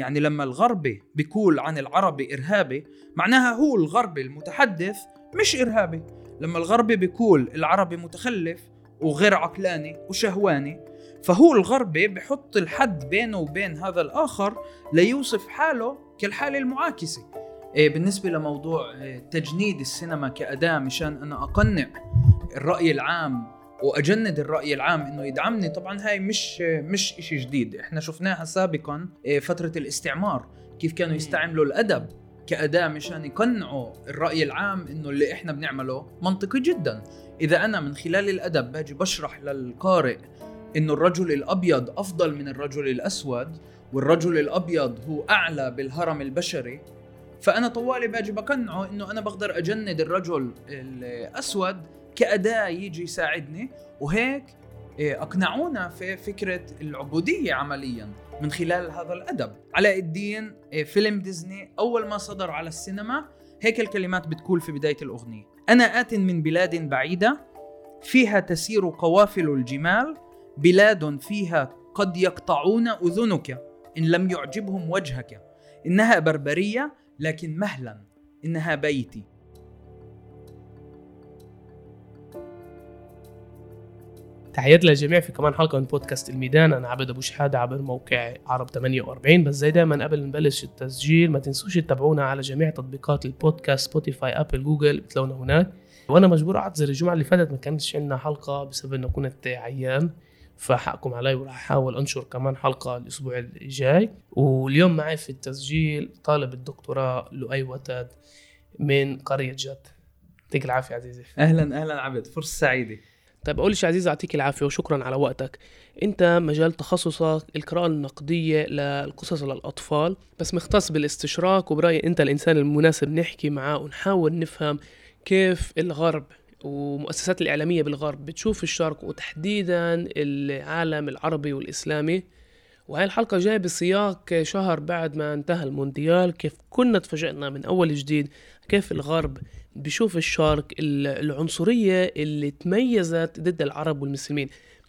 يعني لما الغربي بيقول عن العربي إرهابي معناها هو الغربي المتحدث مش إرهابي. لما الغربي بيقول العربي متخلف وغير عقلاني وشهواني فهو الغربي بحط الحد بينه وبين هذا الآخر ليوصف حاله كالحالة المعاكسة. إيه بالنسبة لموضوع إيه، تجنيد السينما كأداة مشان أنا أقنع الرأي العام وأجند الرأي العام إنه يدعمني. طبعا هاي مش مش شيء جديد. إحنا شفناها سابقا إيه، فترة الاستعمار كيف كانوا يستعملوا الأدب كأداة مشان يقنعوا الرأي العام إنه اللي إحنا بنعمله منطقي جدا. إذا أنا من خلال الأدب باجي بشرح للقارئ إنه الرجل الأبيض أفضل من الرجل الأسود والرجل الأبيض هو أعلى بالهرم البشري فأنا طوالي باجي بقنعه إنه أنا بقدر أجند الرجل الأسود كأداة يجي يساعدني. وهيك إيه، أقنعونا في فكرة العبودية عمليا من خلال هذا الأدب. علاء الدين إيه، فيلم ديزني أول ما صدر على السينما هيك الكلمات بتقول في بداية الأغنية. أنا آت من بلاد بعيدة فيها تسير قوافل الجمال بلاد فيها قد يقطعون أذنك إن لم يعجبهم وجهك. إنها بربرية لكن مهلا. إنها بيتي. تحياتي للجميع في كمان حلقة من بودكاست الميدان. أنا عبد أبو شحادة عبر موقع عرب 48 بس زي دايما قبل نبلش التسجيل ما تنسوش تتابعونا على جميع تطبيقات البودكاست سبوتيفاي أبل جوجل بتلاقونا هناك. وأنا مجبور أعتذر الجمعة اللي فاتت ما كانش عندنا حلقة بسبب إنه كنت عيان فحقكم علي وراح أحاول أنشر كمان حلقة الأسبوع الجاي. واليوم معي في التسجيل طالب الدكتوراه لؤي وتد من قرية جد. يعطيك العافية عزيزي. أهلا أهلا عبد فرصة سعيدة. طيب أول شيء عزيز يعطيك العافية وشكرا على وقتك. أنت مجال تخصصك القراءة النقدية للقصص للأطفال بس مختص بالاستشراق وبرأيي أنت الإنسان المناسب نحكي معاه ونحاول نفهم كيف الغرب ومؤسسات الإعلامية بالغرب بتشوف الشرق وتحديدا العالم العربي والإسلامي. وهي الحلقة جاية بسياق شهر بعد ما انتهى المونديال كيف كنا تفاجئنا من أول جديد كيف الغرب بشوف الشرق العنصرية اللي تميزت ضد العرب والمسلمين.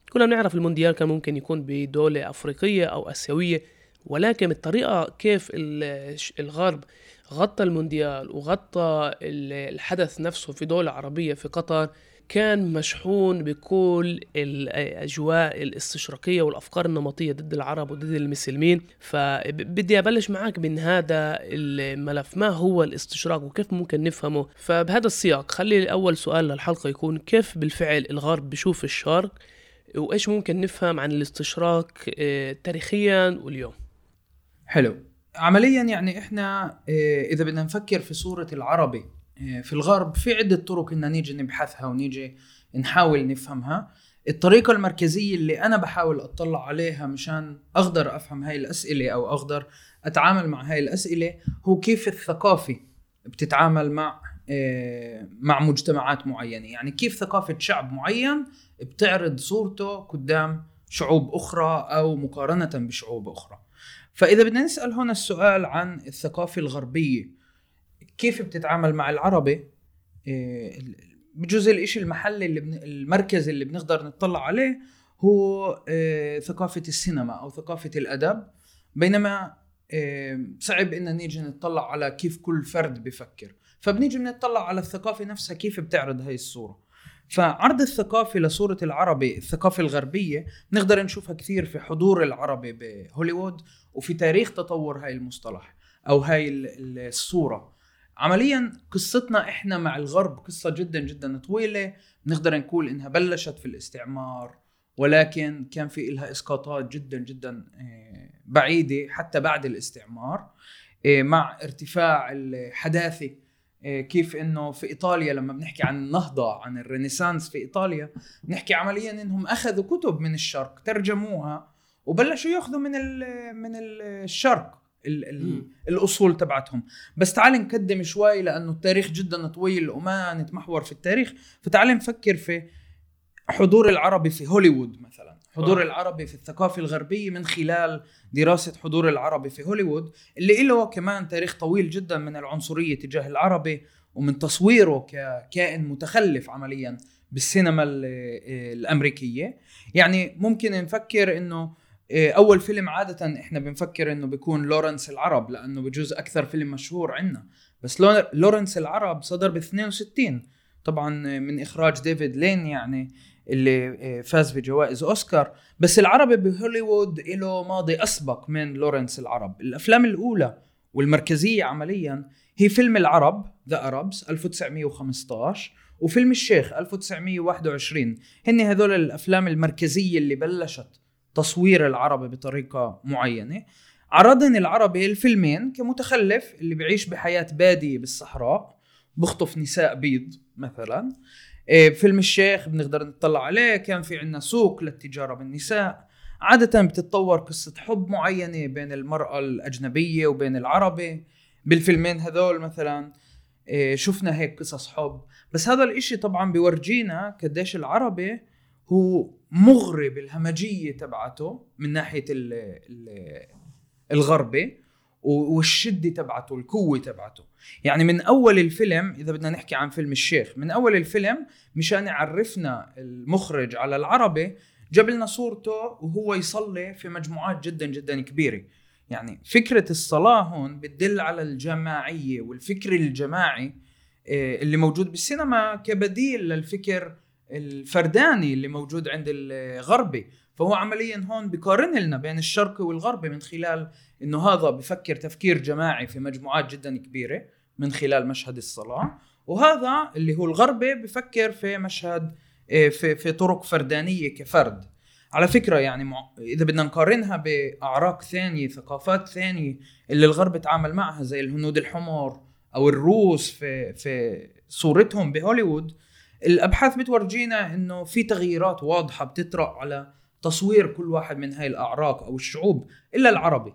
كنا بنعرف المونديال كان ممكن يكون بدولة أفريقية أو آسيوية ولكن الطريقة كيف الغرب غطى المونديال وغطى الحدث نفسه في دولة عربية في قطر كان مشحون بكل الأجواء الاستشراقية والأفكار النمطية ضد العرب وضد المسلمين. فبدي أبلش معك من هذا الملف. ما هو الاستشراق وكيف ممكن نفهمه؟ فبهذا السياق خلي اول سؤال للحلقة يكون كيف بالفعل الغرب بشوف الشرق وإيش ممكن نفهم عن الاستشراق آه، تاريخيا واليوم؟ حلو. عمليا يعني إحنا آه، إذا بدنا نفكر في صورة العربي في الغرب في عدة طرق إن نيجي نبحثها ونيجي نحاول نفهمها. الطريقة المركزية اللي أنا بحاول أطلع عليها مشان أقدر أفهم هاي الأسئلة أو أقدر أتعامل مع هاي الأسئلة هو كيف الثقافة بتتعامل مع آه، مع مجتمعات معينة. يعني كيف ثقافة شعب معين بتعرض صورته قدام شعوب أخرى أو مقارنة بشعوب أخرى. فإذا بدنا نسأل هنا السؤال عن الثقافة الغربية كيف بتتعامل مع العربي إيه، بجوز الإشي المحلي اللي بن... المركز اللي بنقدر نطلع عليه هو إيه، ثقافة السينما أو ثقافة الأدب. بينما إيه، صعب إن نيجي نطلع على كيف كل فرد بفكر. فبنيجي بنطلع على الثقافة نفسها كيف بتعرض هاي الصورة. فعرض الثقافة لصورة العربي الثقافة الغربية نقدر نشوفها كثير في حضور العربي بهوليوود وفي تاريخ تطور هاي المصطلح أو هاي الصورة. عمليا قصتنا إحنا مع الغرب قصة جدا جدا طويلة نقدر نقول إنها بلشت في الاستعمار ولكن كان في لها إسقاطات جدا جدا آه، بعيدة حتى بعد الاستعمار آه، مع ارتفاع الحداثة آه، كيف إنه في إيطاليا لما بنحكي عن النهضة عن الرينيسانس في إيطاليا بنحكي عمليا إنهم أخذوا كتب من الشرق ترجموها وبلشوا يأخذوا من من الشرق. ال ال الأصول تبعتهم. بس تعال نقدم شوي لأنه التاريخ جدا طويل وما نتمحور في التاريخ. فتعال نفكر في حضور العربي في هوليوود مثلا. حضور آه. العربي في الثقافة الغربية من خلال دراسة حضور العربي في هوليوود اللي له كمان تاريخ طويل جدا من العنصرية تجاه العربي ومن تصويره ككائن متخلف عمليا بالسينما الأمريكية. يعني ممكن نفكر إنه إيه، أول فيلم عادة إحنا بنفكر إنه بيكون لورنس العرب لأنه بجوز أكثر فيلم مشهور عندنا. بس لو- لورنس العرب صدر ب 62 طبعا من إخراج ديفيد لين يعني اللي إيه، فاز بجوائز أوسكار. بس العربي بهوليوود له ماضي أسبق من لورنس العرب. الأفلام الأولى والمركزية عمليا هي فيلم العرب The Arab 1915 وفيلم الشيخ 1921 هن هذول الأفلام المركزية اللي بلشت. تصوير العربي بطريقة معينة. عرضن العربي الفيلمين كمتخلف اللي بيعيش بحياة بادية بالصحراء بخطف نساء بيض مثلا. إيه، فيلم الشيخ بنقدر نطلع عليه كان في عنا سوق للتجارة بالنساء. عادة بتتطور قصة حب معينة بين المرأة الأجنبية وبين العربي. بالفيلمين هذول مثلا إيه، شفنا هيك قصص حب. بس هذا الإشي طبعا بيورجينا قديش العربي هو مغري بالهمجية تبعته من ناحية ال ال الغربي و- والشدة تبعته القوة تبعته. يعني من أول الفيلم إذا بدنا نحكي عن فيلم الشيخ من أول الفيلم مشان يعرفنا المخرج على العربي جاب لنا صورته وهو يصلي في مجموعات جدا جدا كبيرة. يعني فكرة الصلاة هون بتدل على الجماعية والفكر الجماعي آه، اللي موجود بالسينما كبديل للفكر الفرداني اللي موجود عند الغربي فهو عمليا هون بقارن لنا بين الشرقي والغربي من خلال إنه هذا بفكر تفكير جماعي في مجموعات جدا كبيرة من خلال مشهد الصلاة وهذا اللي هو الغربي بفكر في مشهد آه، في في طرق فردانية كفرد على فكرة يعني. إذا بدنا نقارنها بأعراق ثانية ثقافات ثانية اللي الغرب تعامل معها زي الهنود الحمر أو الروس في في صورتهم بهوليوود الأبحاث بتورجينا إنه في تغييرات واضحة بتطرأ على تصوير كل واحد من هاي الأعراق أو الشعوب إلا العربي.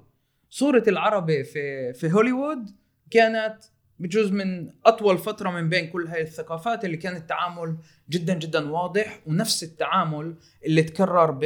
صورة العربي في في هوليوود كانت بجزء من أطول فترة من بين كل هاي الثقافات اللي كان التعامل جدا جدا واضح ونفس التعامل اللي تكرر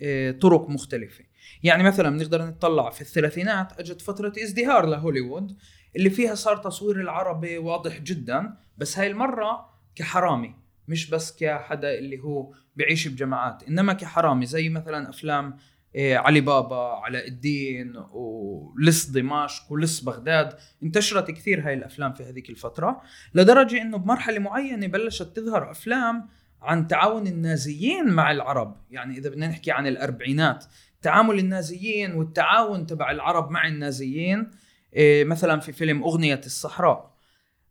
بطرق مختلفة. يعني مثلا بنقدر نطلع في الثلاثينات أجت فترة ازدهار لهوليوود اللي فيها صار تصوير العربي واضح جدا بس هاي المرة كحرامي. مش بس كحدا اللي هو بيعيش بجماعات إنما كحرامي زي مثلا أفلام إيه، علي بابا علاء الدين ولص دمشق ولص بغداد. انتشرت كثير هاي الأفلام في هذيك الفترة لدرجة إنه بمرحلة معينة بلشت تظهر أفلام عن تعاون النازيين مع العرب. يعني إذا بدنا نحكي عن الأربعينات تعامل النازيين والتعاون تبع العرب مع النازيين إيه، مثلا في فيلم أغنية الصحراء.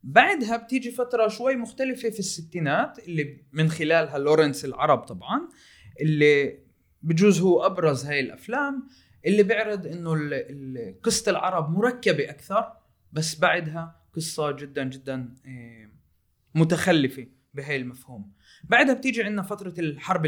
بعدها بتيجي فترة شوي مختلفة في الستينات اللي من خلالها لورنس العرب طبعا اللي بجوز هو أبرز هاي الأفلام اللي بيعرض إنه قصة العرب مركبة أكثر بس بعدها قصة جدا جدا إيه، متخلفة بهاي المفهوم. بعدها بتيجي عندنا فترة الحرب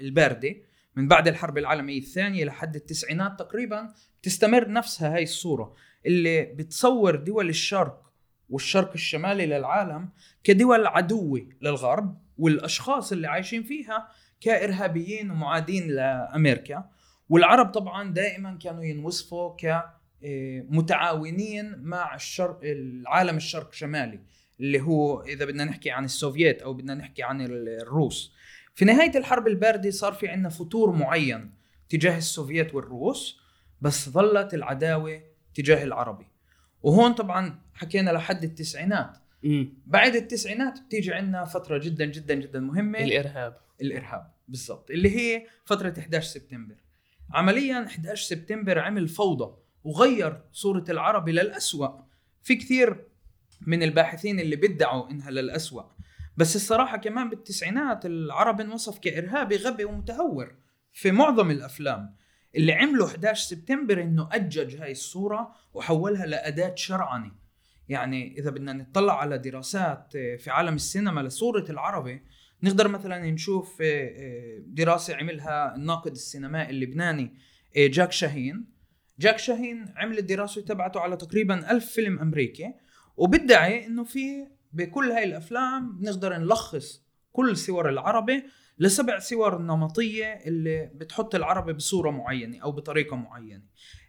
الباردة من بعد الحرب العالمية الثانية لحد التسعينات تقريبا بتستمر نفسها هاي الصورة اللي بتصور دول الشرق والشرق الشمالي للعالم كدول عدوة للغرب والأشخاص اللي عايشين فيها كإرهابيين ومعادين لأمريكا. والعرب طبعا دائما كانوا ينوصفوا ك إيه، متعاونين مع الشرق العالم الشرق شمالي اللي هو إذا بدنا نحكي عن السوفييت أو بدنا نحكي عن الروس. في نهاية الحرب الباردة صار في عندنا فتور معين تجاه السوفييت والروس بس ظلت العداوة تجاه العربي. وهون طبعا حكينا لحد التسعينات. بعد التسعينات بتيجي عندنا فترة جدا جدا جدا مهمة. الإرهاب. الإرهاب بالضبط. اللي هي فترة 11 سبتمبر. عمليا 11 سبتمبر عمل فوضى وغير صورة العربي للأسوأ في كثير من الباحثين اللي بيدعوا إنها للأسوأ. بس الصراحة كمان بالتسعينات العرب انوصف كإرهابي غبي ومتهور في معظم الأفلام. اللي عملوا 11 سبتمبر إنه أجج هاي الصورة وحولها لأداة شرعنه يعني إذا بدنا نطلع على دراسات في عالم السينما لصورة العربي نقدر مثلا نشوف دراسة عملها الناقد السينمائي اللبناني جاك شاهين. جاك شاهين عمل الدراسة تبعته على تقريبا ألف فيلم أمريكي. وبدعي إنه في بكل هاي الأفلام بنقدر نلخص كل صور العربي لسبع صور نمطية اللي بتحط العربي بصورة معينة أو بطريقة معينة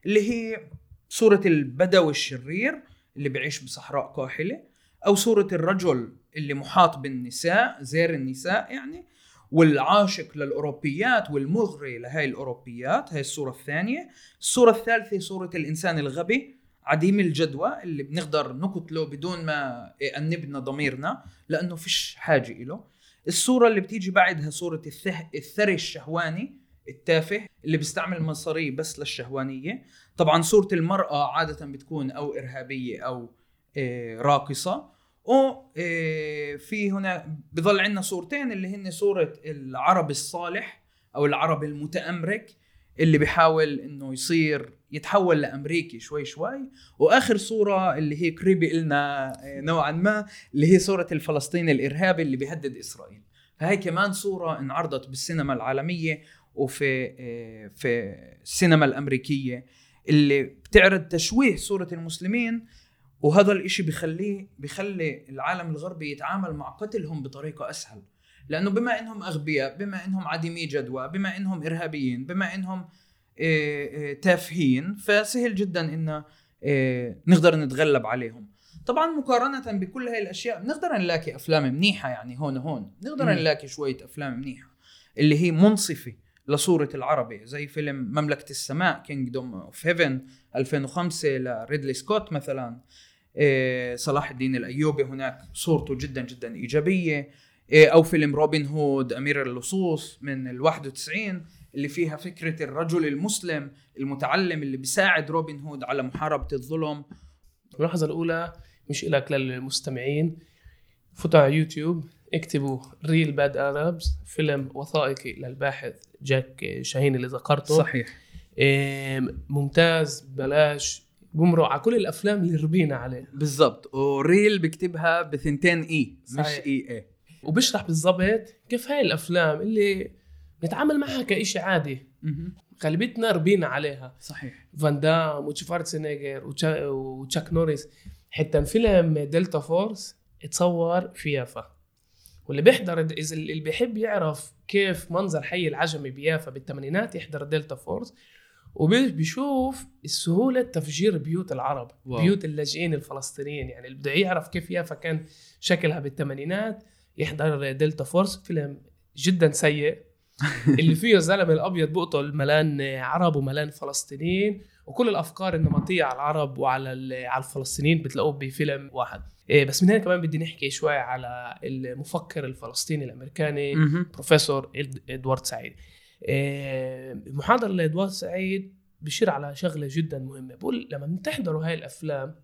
اللي هي صورة البدوي الشرير اللي بيعيش بصحراء كاحلة أو صورة الرجل اللي محاط بالنساء زير النساء يعني والعاشق للأوروبيات والمغري لهي الأوروبيات هي الصورة الثانية الصورة الثالثة صورة الإنسان الغبي عديم الجدوى اللي بنقدر نقتله بدون ما يأنبنا ضميرنا لأنه فيش حاجة له الصورة اللي بتيجي بعدها صورة. الثري الشهواني التافه اللي بيستعمل مصاريه بس للشهوانية. طبعا صورة المرأة عادة بتكون أو إرهابية أو آه، راقصة. وفي آه، هنا بضل عندنا صورتين اللي هن صورة العرب الصالح أو العرب المتأمرك اللي بيحاول إنه يصير يتحول لأمريكي شوي شوي. وآخر صورة اللي هي قريبه لنا آه، نوعا ما اللي هي صورة الفلسطيني الإرهابي اللي بيهدد إسرائيل. فهي كمان صورة انعرضت بالسينما العالمية وفي في السينما الأمريكية اللي بتعرض تشويه صورة المسلمين وهذا الإشي بخليه بخلي العالم الغربي يتعامل مع قتلهم بطريقة أسهل. لأنه بما إنهم أغبياء بما إنهم عديمي جدوى بما إنهم إرهابيين بما إنهم آه، آه، تافهين فسهل جدا إن آه، نقدر نتغلب عليهم. طبعا مقارنة بكل هاي الأشياء بنقدر نلاقي أفلام منيحة يعني هون وهون بنقدر نلاقي شوية أفلام منيحة اللي هي منصفة. لصورة العربي زي فيلم مملكة السماء Kingdom of Heaven 2005 لريدلي سكوت مثلا. إيه، صلاح الدين الأيوبي هناك صورته جدا جدا إيجابية. إيه، أو فيلم روبن هود أمير اللصوص من ال 91 اللي فيها فكرة الرجل المسلم المتعلم اللي بيساعد روبن هود على محاربة الظلم. الملاحظه الأولى مش لك للمستمعين. فوتوا على يوتيوب اكتبوا Reel Bad Arabs فيلم وثائقي للباحث جاك شاهين اللي ذكرته. صحيح. ممتاز بلاش. بمرق على كل الأفلام اللي ربينا عليها. بالضبط. و Reel بكتبها بثنتين E مش E A. وبيشرح بالضبط كيف هاي الأفلام اللي نتعامل معها كإشي عادي. غالبيتنا ربينا عليها. صحيح. فان دام وشفارتسنيجر وتشاك نوريس. حتى فيلم Delta Force اتصور في يافا. واللي بيحضر إذا اللي بيحب يعرف كيف منظر حي العجمي بيافا بالثمانينات يحضر Delta Force وبيشوف السهولة تفجير بيوت العرب واو. بيوت اللاجئين الفلسطينيين. يعني اللي بده يعرف كيف يافا كان شكلها بالثمانينات يحضر Delta Force فيلم جدا سيء. اللي فيه الزلمة الأبيض بقتل ملان عرب وملان فلسطينيين وكل الأفكار النمطية على العرب وعلى على الفلسطينيين بتلاقوه بفيلم واحد. بس من هنا كمان بدي نحكي شوي على المفكر الفلسطيني الأمريكاني بروفيسور إدوارد سعيد. المحاضره آه، لإدوارد سعيد بشير على شغلة جدا مهمة. بقول لما بتحضروا هاي الأفلام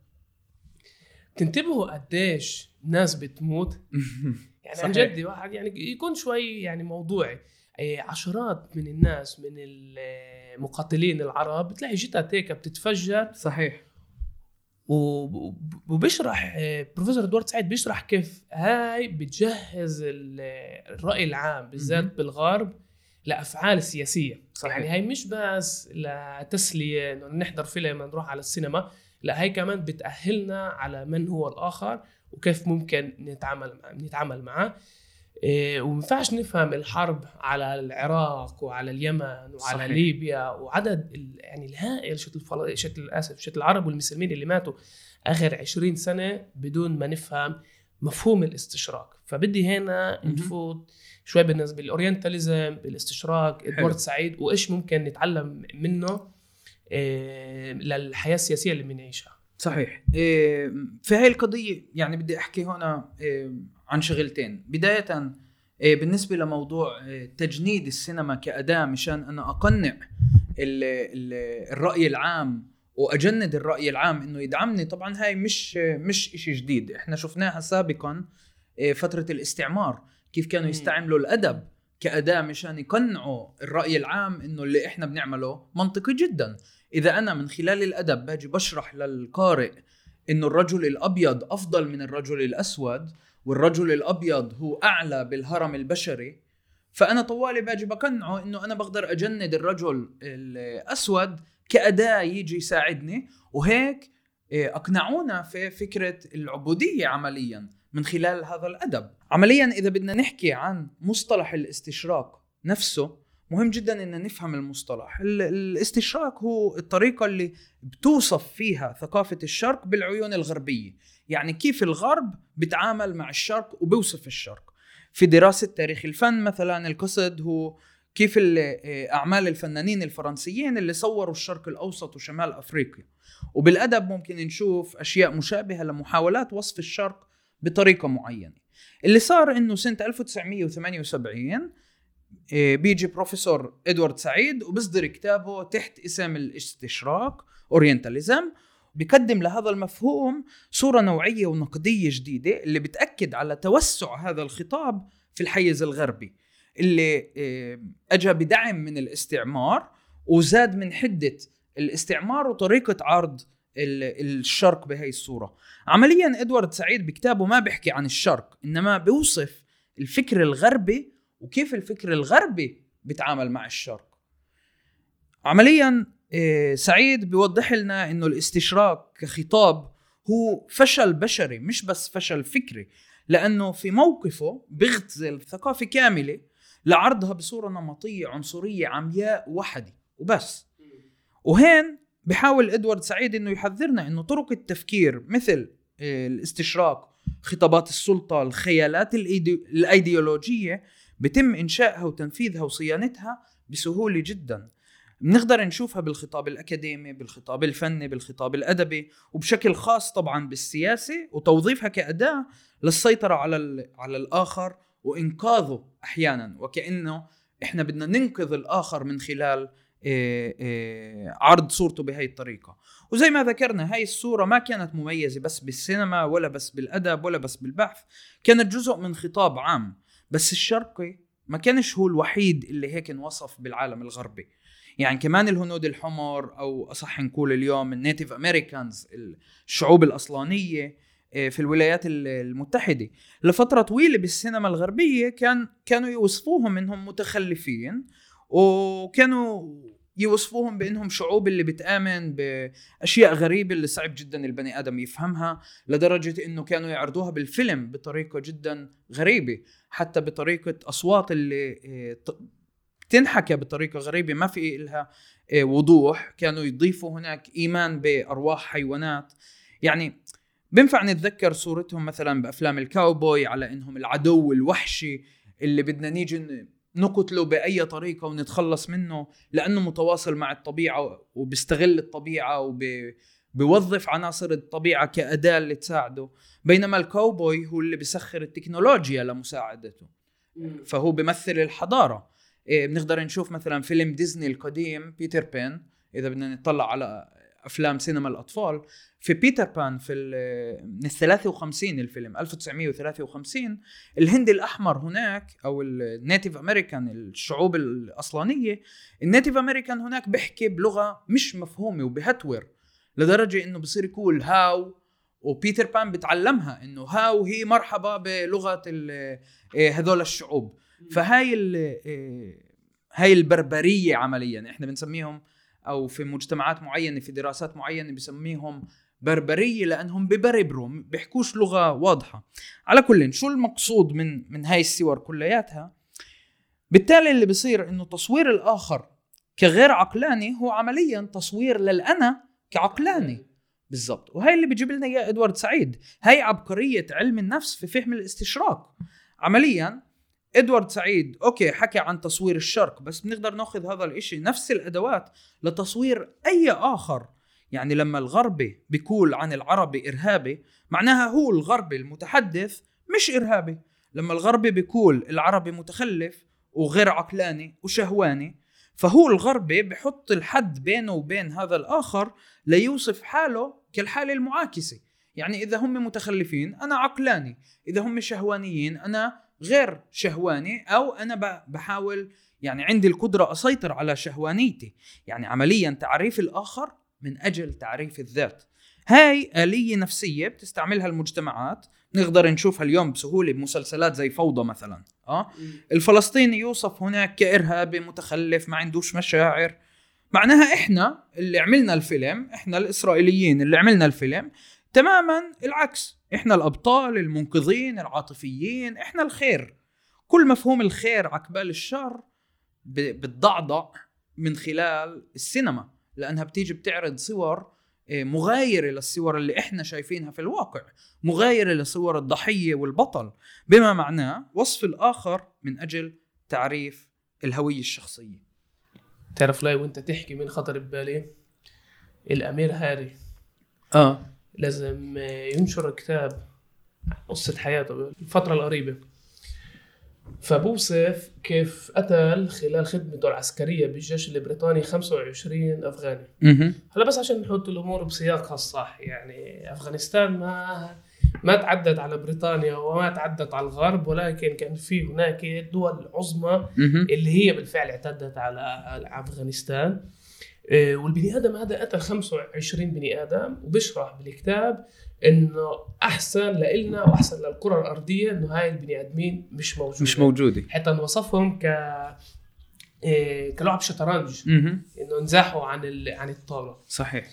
تنتبهوا قديش ناس بتموت؟ يعني عن جد واحد يعني يكون شوي يعني موضوعي. عشرات من الناس من المقاتلين العرب بتلاقي جتت هيك بتتفجر. صحيح. وبيشرح بروفيسور إدوارد سعيد بيشرح كيف هاي بتجهز الرأي العام بالذات بالغرب لأفعال سياسية. صحيح. يعني هاي مش بس لتسلية إنه نحضر فيلم نروح على السينما لا هاي كمان بتأهلنا على من هو الآخر وكيف ممكن نتعامل نتعامل معه. وما ينفعش نفهم الحرب على العراق وعلى اليمن وعلى صحيح. ليبيا وعدد يعني الهائل شت الفل... شت للأسف شت العرب والمسلمين اللي ماتوا آخر 20 سنة بدون ما نفهم مفهوم الاستشراق. فبدي هنا نفوت شوي بالنسبة للأورينتاليزم بالاستشراق إدوارد سعيد وإيش ممكن نتعلم منه إيه للحياة السياسية اللي بنعيشها. صحيح. إيه في هاي القضية يعني بدي أحكي هنا إيه عن شغلتين. بداية إيه بالنسبة لموضوع إيه تجنيد السينما كأداة مشان أنا أقنع ال ال الرأي العام وأجند الرأي العام إنه يدعمني. طبعا هاي مش مش شيء جديد. إحنا شفناها سابقا إيه فترة الاستعمار كيف كانوا يستعملوا الأدب كأداة مشان يقنعوا الرأي العام إنه اللي إحنا بنعمله منطقي جدا. إذا أنا من خلال الأدب باجي بشرح للقارئ إنه الرجل الأبيض أفضل من الرجل الأسود والرجل الأبيض هو أعلى بالهرم البشري فأنا طوالي باجي بقنعه إنه أنا بقدر أجند الرجل الأسود كأداة يجي يساعدني وهيك إيه، أقنعونا في فكرة العبودية عمليا من خلال هذا الأدب. عمليا إذا بدنا نحكي عن مصطلح الاستشراق نفسه مهم جدا إن نفهم المصطلح. الاستشراق هو الطريقة اللي بتوصف فيها ثقافة الشرق بالعيون الغربية. يعني كيف الغرب بتعامل مع الشرق وبيوصف الشرق. في دراسة تاريخ الفن مثلا القصد هو كيف أعمال الفنانين الفرنسيين اللي صوروا الشرق الأوسط وشمال أفريقيا. وبالأدب ممكن نشوف أشياء مشابهة لمحاولات وصف الشرق بطريقة معينة. اللي صار إنه سنة 1978 آه، بيجي بروفيسور إدوارد سعيد وبصدر كتابه تحت اسم الاستشراق أورينتاليزم. بيقدم لهذا المفهوم صورة نوعية ونقدية جديدة اللي بتأكد على توسع هذا الخطاب في الحيز الغربي اللي آه، اجى بدعم من الاستعمار وزاد من حدة الاستعمار وطريقة عرض الشرق بهي الصورة. عمليا إدوارد سعيد بكتابه ما بيحكي عن الشرق إنما بيوصف الفكر الغربي وكيف الفكر الغربي بيتعامل مع الشرق. عمليا آه، سعيد بيوضح لنا إنه الاستشراق كخطاب هو فشل بشري مش بس فشل فكري لأنه في موقفه بيغتزل ثقافة كاملة لعرضها بصورة نمطية عنصرية عمياء وحدي وبس. وهين بحاول إدوارد سعيد إنه يحذرنا إنه طرق التفكير مثل آه، الاستشراق خطابات السلطة الخيالات الأيديولوجية بتم إنشائها وتنفيذها وصيانتها بسهولة جدا. بنقدر نشوفها بالخطاب الأكاديمي بالخطاب الفني بالخطاب الأدبي وبشكل خاص طبعا بالسياسة وتوظيفها كأداة للسيطرة على على الآخر وإنقاذه أحيانا. وكأنه إحنا بدنا ننقذ الآخر من خلال إيه إيه عرض صورته بهي الطريقة. وزي ما ذكرنا هاي الصورة ما كانت مميزة بس بالسينما ولا بس بالأدب ولا بس بالبحث. كانت جزء من خطاب عام. بس الشرقي ما كانش هو الوحيد اللي هيك انوصف بالعالم الغربي. يعني كمان الهنود الحمر أو أصح نقول اليوم ال Native Americans الشعوب الأصلانية آه، في الولايات المتحدة. لفترة طويلة بالسينما الغربية كان كانوا يوصفوهم إنهم متخلفين وكانوا يوصفوهم بإنهم شعوب اللي بتآمن بأشياء غريبة اللي صعب جدا البني آدم يفهمها لدرجة إنه كانوا يعرضوها بالفيلم بطريقة جدا غريبة حتى بطريقة أصوات اللي آه، تنحكى بطريقة غريبة ما في لها آه، وضوح. كانوا يضيفوا هناك إيمان بأرواح حيوانات. يعني بنفع نتذكر صورتهم مثلا بأفلام الكاوبوي على إنهم العدو الوحشي اللي بدنا نيجي نقتله بأي طريقة ونتخلص منه لأنه متواصل مع الطبيعة وبيستغل الطبيعة وبيوظف عناصر الطبيعة كأداة اللي تساعده بينما الكاوبوي هو اللي بيسخر التكنولوجيا لمساعدته. فهو بيمثل الحضارة. إيه بنقدر نشوف مثلا فيلم ديزني القديم بيتر بان إذا بدنا نطلع على أفلام سينما الأطفال. في بيتر بان في من ال 53 الفيلم 1953 الهندي الأحمر هناك أو ال Native American الشعوب الأصلانية ال Native American هناك بيحكي بلغة مش مفهومة وبهتر لدرجة إنه بصير يقول how وبيتر بان بتعلمها إنه how هي مرحبا بلغة إيه، هذول الشعوب. فهاي إيه، هاي البربرية عمليا إحنا بنسميهم أو في مجتمعات معينة في دراسات معينة بسميهم بربرية لأنهم ببربروا بيحكوش لغة واضحة. على كل شو المقصود من من هاي الصور كلياتها؟ بالتالي اللي بصير إنه تصوير الآخر كغير عقلاني هو عمليا تصوير للأنا كعقلاني. بالضبط. وهي اللي بيجيب لنا إياه إدوارد سعيد. هاي عبقرية علم النفس في فهم الاستشراق. عمليا إدوارد سعيد أوكي حكى عن تصوير الشرق بس بنقدر ناخذ هذا الإشي نفس الأدوات لتصوير أي آخر. يعني لما الغربي بيقول عن العربي إرهابي معناها هو الغربي المتحدث مش إرهابي. لما الغربي بيقول العربي متخلف وغير عقلاني وشهواني فهو الغربي بحط الحد بينه وبين هذا الآخر ليوصف حاله كالحالة المعاكسة. يعني إذا هم متخلفين أنا عقلاني. إذا هم شهوانيين أنا غير شهواني أو أنا بحاول يعني عندي القدرة أسيطر على شهوانيتي. يعني عمليا تعريف الآخر من أجل تعريف الذات. هاي آلية نفسية بتستعملها المجتمعات. نقدر نشوفها اليوم بسهولة بمسلسلات زي فوضى مثلا. آه؟ الفلسطيني يوصف هناك كإرهابي متخلف ما عندوش مشاعر. معناها إحنا اللي عملنا الفيلم إحنا الإسرائيليين اللي عملنا الفيلم تماما العكس. إحنا الأبطال المنقذين العاطفيين إحنا الخير. كل مفهوم الخير عقبال الشر بتضعضع من خلال السينما لأنها بتيجي بتعرض صور آه، مغايرة للصور اللي إحنا شايفينها في الواقع مغايرة لصور الضحية والبطل. بما معناه وصف الآخر من أجل تعريف الهوية الشخصية. تعرف لاي وأنت تحكي من خطر ببالي؟ الأمير هاري. آه. لازم ينشر كتاب قصة حياته بالفترة القريبة. فبوصف كيف قتل خلال خدمته العسكرية بالجيش البريطاني 25 أفغاني. هلا بس عشان نحط الأمور بسياقها الصح يعني أفغانستان ما ما تعدت على بريطانيا وما تعدت على الغرب ولكن كان في هناك دول عظمى اللي هي بالفعل اعتدت على أفغانستان. آه، والبني آدم هذا قتل 25 بني آدم وبيشرح بالكتاب إنه أحسن لإلنا وأحسن للكرة الأرضية إنه هاي البني آدمين مش موجودة. مش موجودة. حتى وصفهم ك آه، كلعب شطرنج. إنه انزاحوا عن ال... عن الطاولة. صحيح.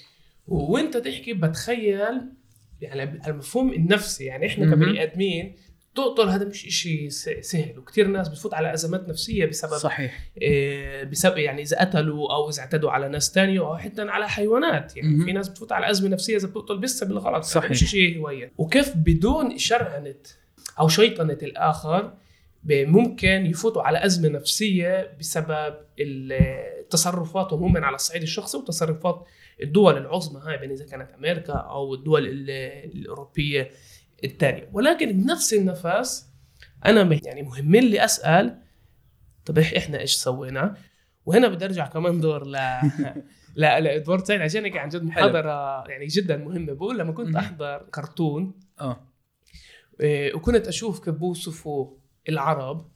وأنت تحكي بتخيل يعني المفهوم النفسي يعني إحنا. كبني آدمين تقتل هذا مش إشي س- سهل. وكثير ناس بتفوت على أزمات نفسية بسبب صحيح. إيه، بسبب يعني إذا قتلوا أو إذا اعتدوا على ناس تانية أو حتى على حيوانات. يعني مهم. في ناس بتفوت على أزمة نفسية إذا بتقتل بس بالغلط. صحيح. مش شيء هواية. وكيف بدون شرعنة أو شيطنة الآخر ب- ممكن يفوتوا على أزمة نفسية بسبب تصرفاتهم هم على الصعيد الشخصي وتصرفات الدول العظمى. هاي بين إذا كانت أمريكا أو الدول ال- الثانية ولكن بنفس النفس أنا يعني مهم لي أسأل طب إحنا إيش سوينا؟ وهنا بدي أرجع كمان دور ل لا لإدوارد سعيد عشان هيك عن جد محاضرة يعني جدا مهمة. بقول لما كنت. أحضر كرتون آه. إيه، وكنت أشوف كيف بوصفوا العرب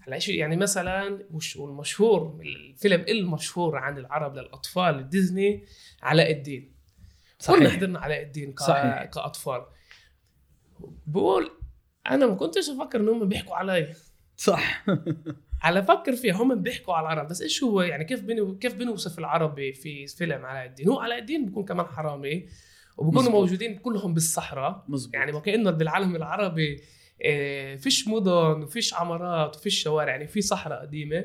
هلأ شيء يعني مثلا وش والمشهور الفيلم المشهور عن العرب للأطفال ديزني علاء الدين. كلنا صحيح حضرنا علاء الدين. صحيح. كأطفال. بقول أنا ما كنتش أفكر انهم بيحكوا علي صح. على فكر فيها هم بيحكوا على العرب بس إيش هو يعني كيف بنو كيف بنوصف العربي في فيلم علاء الدين هو علاء الدين بيكون كمان حرامي وبكونوا. موجودين كلهم بالصحراء. مزبوط يعني وكأنه بالعالم العربي آه، فيش مدن وفيش عمارات وفيش شوارع يعني في صحراء قديمة.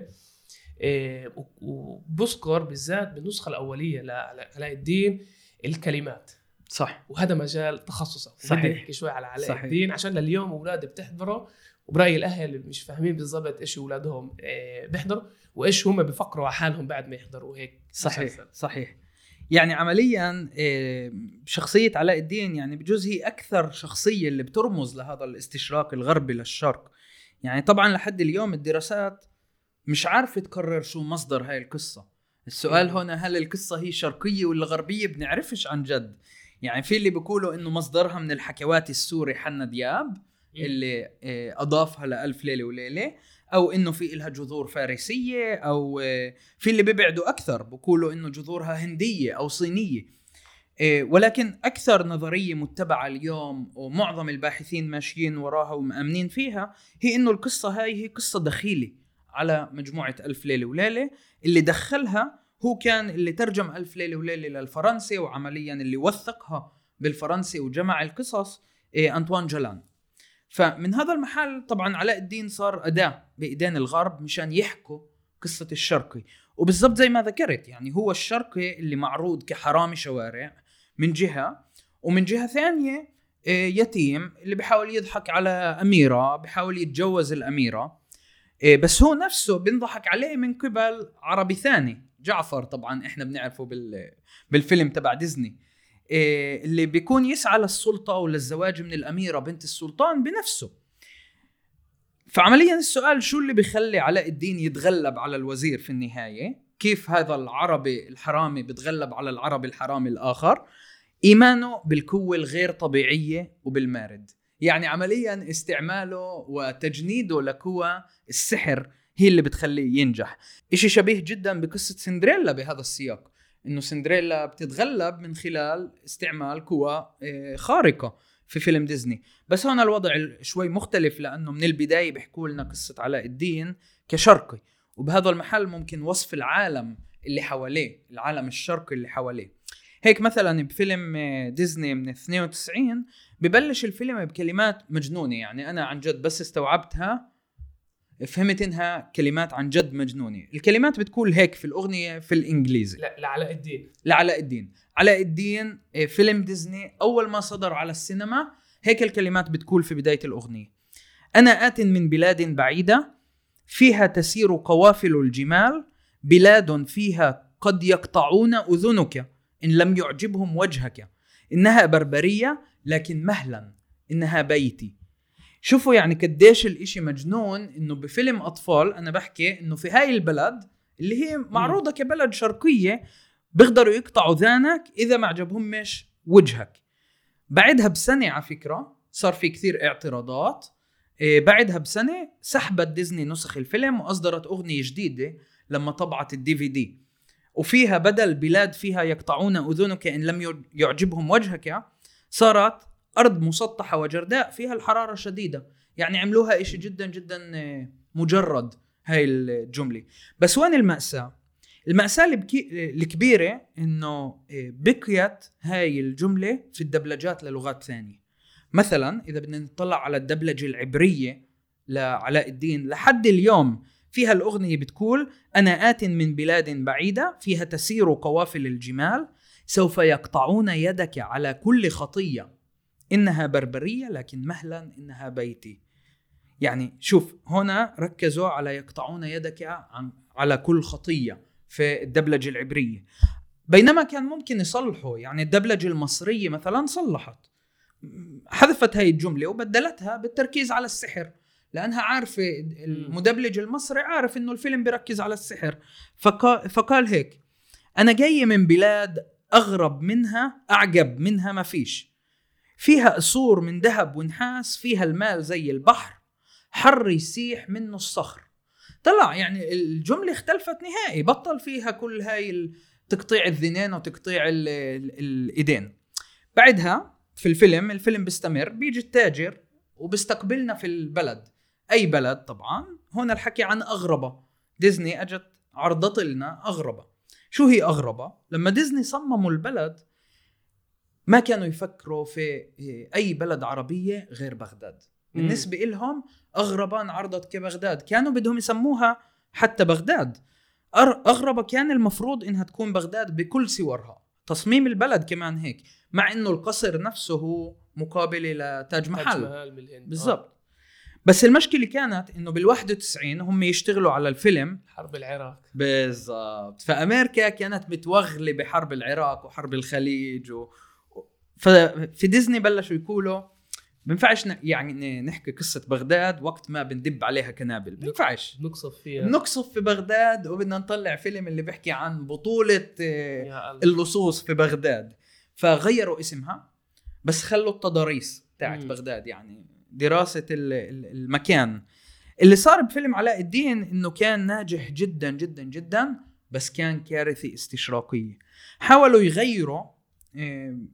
آه، وبذكر بالذات بالنسخة الأولية لعلاء الدين الكلمات. صح. وهذا مجال تخصصه صحيح. أحكي شوي على علاء صحيح. الدين. عشان لليوم أولادي بتحضره وبرايي الأهل مش فاهمين بالضبط إيش أولادهم آه، بيحضروا وإيش هم بيفكروا على حالهم بعد ما يحضروا. هيك صحيح مسلسل. صحيح. يعني عمليا آه، شخصية علاء الدين يعني بجوز هي أكثر شخصية اللي بترمز لهذا الاستشراق الغربي للشرق. يعني طبعا لحد اليوم الدراسات مش عارفة تقرر شو مصدر هاي القصة. السؤال. هنا هل القصة هي شرقية ولا غربية؟ بنعرفش عن جد. يعني في اللي بيقولوا إنه مصدرها من الحكوات السوري حنا دياب اللي آه، أضافها لألف ليلة وليلة أو إنه في إلها جذور فارسية أو آه، في اللي بيبعدوا أكثر بقولوا إنه جذورها هندية أو صينية. آه، ولكن أكثر نظرية متبعة اليوم ومعظم الباحثين ماشيين وراها ومأمنين فيها هي إنه القصة هاي هي قصة دخيلة على مجموعة ألف ليلة وليلة اللي دخلها هو كان اللي ترجم ألف ليلة وليلة للفرنسي وعمليا اللي وثقها بالفرنسي وجمع القصص آه، أنطوان جولان فمن هذا المحل طبعا علاء الدين صار أداة بإيدين الغرب مشان يحكوا قصة الشرقي. وبالضبط زي ما ذكرت يعني هو الشرقي اللي معروض كحرامي شوارع من جهة ومن جهة ثانية آه، يتيم اللي بيحاول يضحك على أميرة بيحاول يتجوز الأميرة. آه، بس هو نفسه بينضحك عليه من قبل عربي ثاني. جعفر طبعا إحنا بنعرفه بال بالفيلم تبع ديزني. إيه، اللي بيكون يسعى للسلطة وللزواج من الأميرة بنت السلطان بنفسه. فعمليا السؤال شو اللي بيخلي علاء الدين يتغلب على الوزير في النهاية؟ كيف هذا العربي الحرامي بيتغلب على العربي الحرامي الآخر؟ إيمانه بالقوة الغير طبيعية وبالمارد. يعني عمليا استعماله وتجنيده لقوى السحر هي اللي بتخليه ينجح. إشي شبيه جدا بقصة سندريلا بهذا السياق إنه سندريلا بتتغلب من خلال استعمال قوى آه، خارقة في فيلم ديزني. بس هون الوضع شوي مختلف لأنه من البداية بيحكوا لنا قصة علاء الدين كشرقي وبهذا المحل ممكن وصف العالم اللي حواليه العالم الشرقي اللي حواليه. هيك مثلا بفيلم آه، ديزني من 92 ببلش الفيلم بكلمات مجنونة يعني أنا عن جد بس استوعبتها فهمت إنها كلمات عن جد مجنونة. الكلمات بتقول هيك في الأغنية في الإنجليزي. لا لعلاء الدين. لعلاء الدين. علاء الدين آه، فيلم ديزني أول ما صدر على السينما هيك الكلمات بتقول في بداية الأغنية. أنا آت من بلاد بعيدة فيها تسير قوافل الجمال بلاد فيها قد يقطعون أذنك إن لم يعجبهم وجهك. إنها بربرية لكن مهلا. إنها بيتي. شوفوا يعني قديش الإشي مجنون إنه بفيلم أطفال أنا بحكي إنه في هاي البلد اللي هي معروضة كبلد شرقية بيقدروا يقطعوا ذانك إذا ما عجبهمش وجهك. بعدها بسنة على فكرة صار في كثير اعتراضات. إيه بعدها بسنة سحبت ديزني نسخ الفيلم وأصدرت أغنية جديدة لما طبعت ال DVD وفيها بدل بلاد فيها يقطعون أذنك إن لم يعجبهم وجهك صارت أرض مسطحة وجرداء فيها الحرارة شديدة. يعني عملوا إشي جدا جدا آه، مجرد هاي الجملة. بس وين المأساة؟ المأساة الكبيرة إنه آه، بقيت هاي الجملة في الدبلجات للغات ثانية. مثلا إذا بدنا نطلع على الدبلجة العبرية لعلاء الدين لحد اليوم فيها الأغنية بتقول أنا آت من بلاد بعيدة فيها تسير قوافل الجمال سوف يقطعون يدك على كل خطية. إنها بربرية لكن مهلا إنها بيتي. يعني شوف هنا ركزوا على يقطعون يدك عن على كل خطية في الدبلجة العبرية. بينما كان ممكن يصلحوا يعني الدبلجة المصرية مثلا صلحت. حذفت هاي الجملة وبدلتها بالتركيز على السحر لأنها عارفة المدبلج المصري عارف إنه الفيلم بيركز على السحر. فقال, فقال هيك أنا جاي من بلاد أغرب منها أعجب منها ما فيش. فيها قصور من ذهب ونحاس فيها المال زي البحر حر يسيح منه الصخر. طلع يعني الجملة اختلفت نهائي بطل فيها كل هاي تقطيع الذنين وتقطيع الإيدين. بعدها في الفيلم الفيلم بيستمر بيجي التاجر وبيستقبلنا في البلد. أي بلد طبعا؟ هنا الحكي عن أغربة. ديزني أجت عرضت لنا أغربة. شو هي أغربة؟ لما ديزني صمموا البلد ما كانوا يفكروا في أي بلد عربية غير بغداد. بالنسبة لهم اغربه انعرضت كبغداد. كانوا بدهم يسموها حتى بغداد. أغربة كان المفروض إنها تكون بغداد بكل صورها تصميم البلد كمان هيك مع إنه القصر نفسه هو مقابله لتاج محل. محل بالهند بالضبط. بس المشكلة كانت إنه بال 91 هم يشتغلوا على الفيلم. حرب العراق. بالضبط. فأمريكا كانت متوغلة بحرب العراق وحرب الخليج و... ففي ديزني بلشوا يقولوا بنفعش يعني نحكي قصة بغداد وقت ما بندب عليها كنابل. بنفعش. نقصف فيها. نقصف في بغداد وبدنا نطلع فيلم اللي بيحكي عن بطولة آه، اللصوص في بغداد. فغيروا اسمها بس خلوا التضاريس تاعت بغداد يعني دراسة المكان. اللي صار بفيلم علاء الدين إنه كان ناجح جدا جدا جدا بس كان كارثه استشراقية. حاولوا يغيروا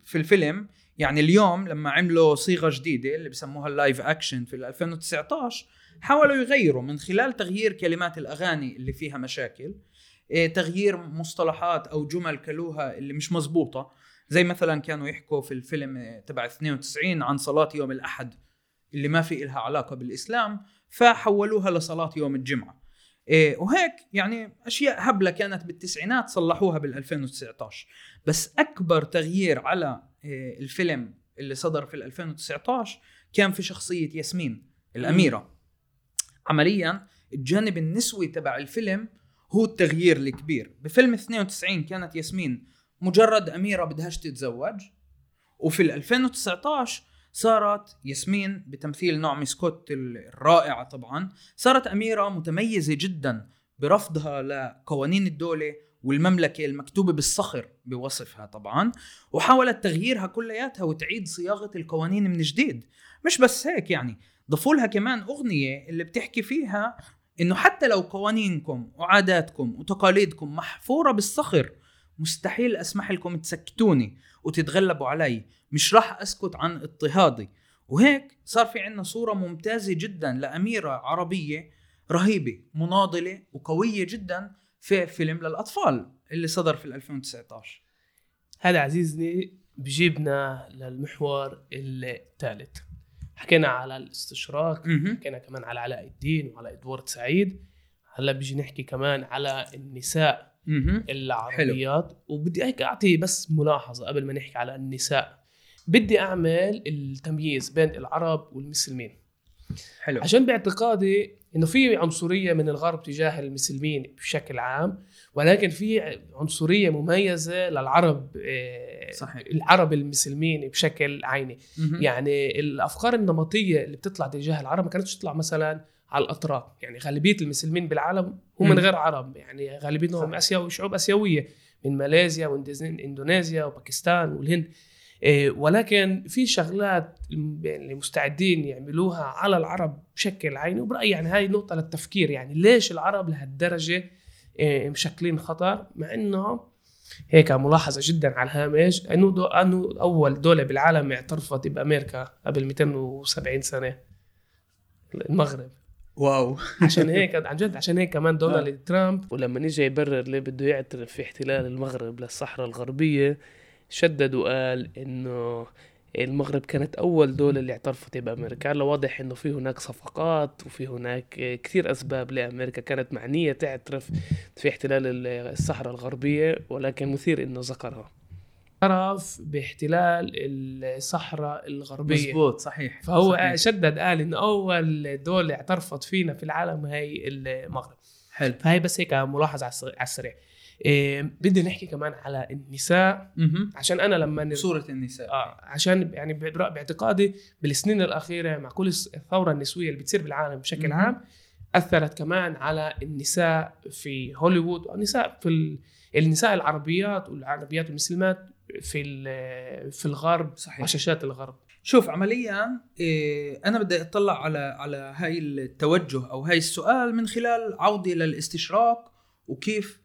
في الفيلم. يعني اليوم لما عملوا صيغة جديدة اللي بسموها ال live action في 2019 حاولوا يغيروا من خلال تغيير كلمات الأغاني اللي فيها مشاكل آه، تغيير مصطلحات أو جمل قالوها اللي مش مزبوطه زي مثلا كانوا يحكوا في الفيلم تبع 92 عن صلاة يوم الأحد اللي ما في إلها علاقة بالإسلام فحولوها لصلاة يوم الجمعة. إيه وهيك يعني أشياء هبلة كانت بالتسعينات صلحوها بال 2019 بس أكبر تغيير على إيه الفيلم اللي صدر في 2019 كان في شخصية ياسمين الأميرة. عمليا الجانب النسوي تبع الفيلم هو التغيير الكبير. بفيلم 92 كانت ياسمين مجرد أميرة بدهاش تتزوج وفي 2019 صارت ياسمين بتمثيل نعمي سكوت الرائعة طبعا صارت أميرة متميزة جدا برفضها لقوانين الدولة والمملكة المكتوبة بالصخر بوصفها طبعا وحاولت تغييرها كلياتها وتعيد صياغة القوانين من جديد. مش بس هيك يعني ضفوا لها كمان أغنية اللي بتحكي فيها إنه حتى لو قوانينكم وعاداتكم وتقاليدكم محفورة بالصخر مستحيل أسمح لكم تسكتوني وتتغلبوا علي. مش راح أسكت عن اضطهادي. وهيك صار في عندنا صورة ممتازة جدا لأميرة عربية رهيبة مناضلة وقوية جدا في فيلم للأطفال اللي صدر في 2019 هذا عزيزني بجيبنا للمحور الثالث. حكينا على الاستشراق مهم. حكينا كمان على علاء الدين وعلى إدوارد سعيد. هلا بيجي نحكي كمان على النساء. العربيات. وبدي هيك أعطي بس ملاحظة قبل ما نحكي على النساء. بدي أعمل التمييز بين العرب والمسلمين. حلو. عشان باعتقادي إنه في عنصرية من الغرب تجاه المسلمين بشكل عام ولكن في عنصرية مميزة للعرب آه، صحيح. العرب المسلمين بشكل عيني مهم. يعني الأفكار النمطية اللي بتطلع تجاه العرب ما كانتش تطلع مثلا على الأطراف يعني غالبية المسلمين بالعالم هم من. غير عرب يعني غالبيتهم. اسيوي شعوب أسيوية من ماليزيا واندونيسيا وباكستان والهند ولكن في شغلات اللي مستعدين يعملوها على العرب بشكل عيني وبرأيي يعني هاي نقطة للتفكير يعني ليش العرب لهالدرجة إيه، مشكلين خطر؟ مع إنه هيك ملاحظة جدا على الهامش إنه دو إنه أول دولة بالعالم اعترفت بأمريكا قبل 270 سنة المغرب. wow. عشان هيك عن جد عشان هيك كمان دونالد ترامب ولما نجي يبرر ليه بده يعترف في احتلال المغرب للصحراء الغربية شدد وقال إنه المغرب كانت أول دولة اللي اعترفت بأمريكا. هلا واضح إنه في هناك صفقات وفي هناك كثير أسباب لأمريكا كانت معنية تعترف في احتلال الصحراء الغربية ولكن مثير إنه ذكرها. اعترف باحتلال الصحراء الغربية. مزبوط صحيح فهو صحيح. شدد قال إنه أول دولة اعترفت فينا في العالم هي المغرب. حلو. فهي بس هيك ملاحظة على على السريع. إيه بدي نحكي كمان على النساء. عشان أنا لما نر... صورة النساء آه عشان يعني باعتقادي بالسنين الأخيرة مع كل الثورة النسوية اللي بتصير بالعالم بشكل. عام أثرت كمان على النساء في هوليوود والنساء في ال... النساء العربيات والعربيات والمسلمات في في الغرب صحيح. على شاشات الغرب شوف عمليا إيه أنا بدي أطلع على على هاي التوجه أو هاي السؤال من خلال عودي للاستشراق وكيف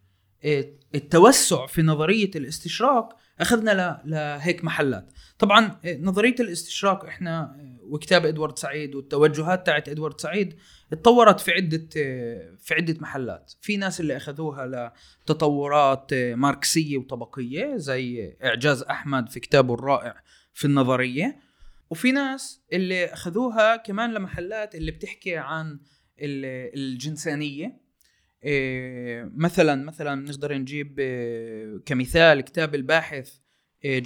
التوسع في نظرية الاستشراق أخذنا لهيك محلات. طبعا إيه نظرية الاستشراق إحنا إيه، وكتاب إدوارد سعيد والتوجهات تاعت إدوارد سعيد اتطورت في عدة إيه، في عدة محلات. في ناس اللي أخذوها لتطورات إيه، ماركسية وطبقية زي إعجاز أحمد في كتابه الرائع في النظرية. وفي ناس اللي أخذوها كمان لمحلات اللي بتحكي عن ال- الجنسانية. إيه، مثلا مثلا نقدر نجيب إيه، كمثال كتاب الباحث إيه،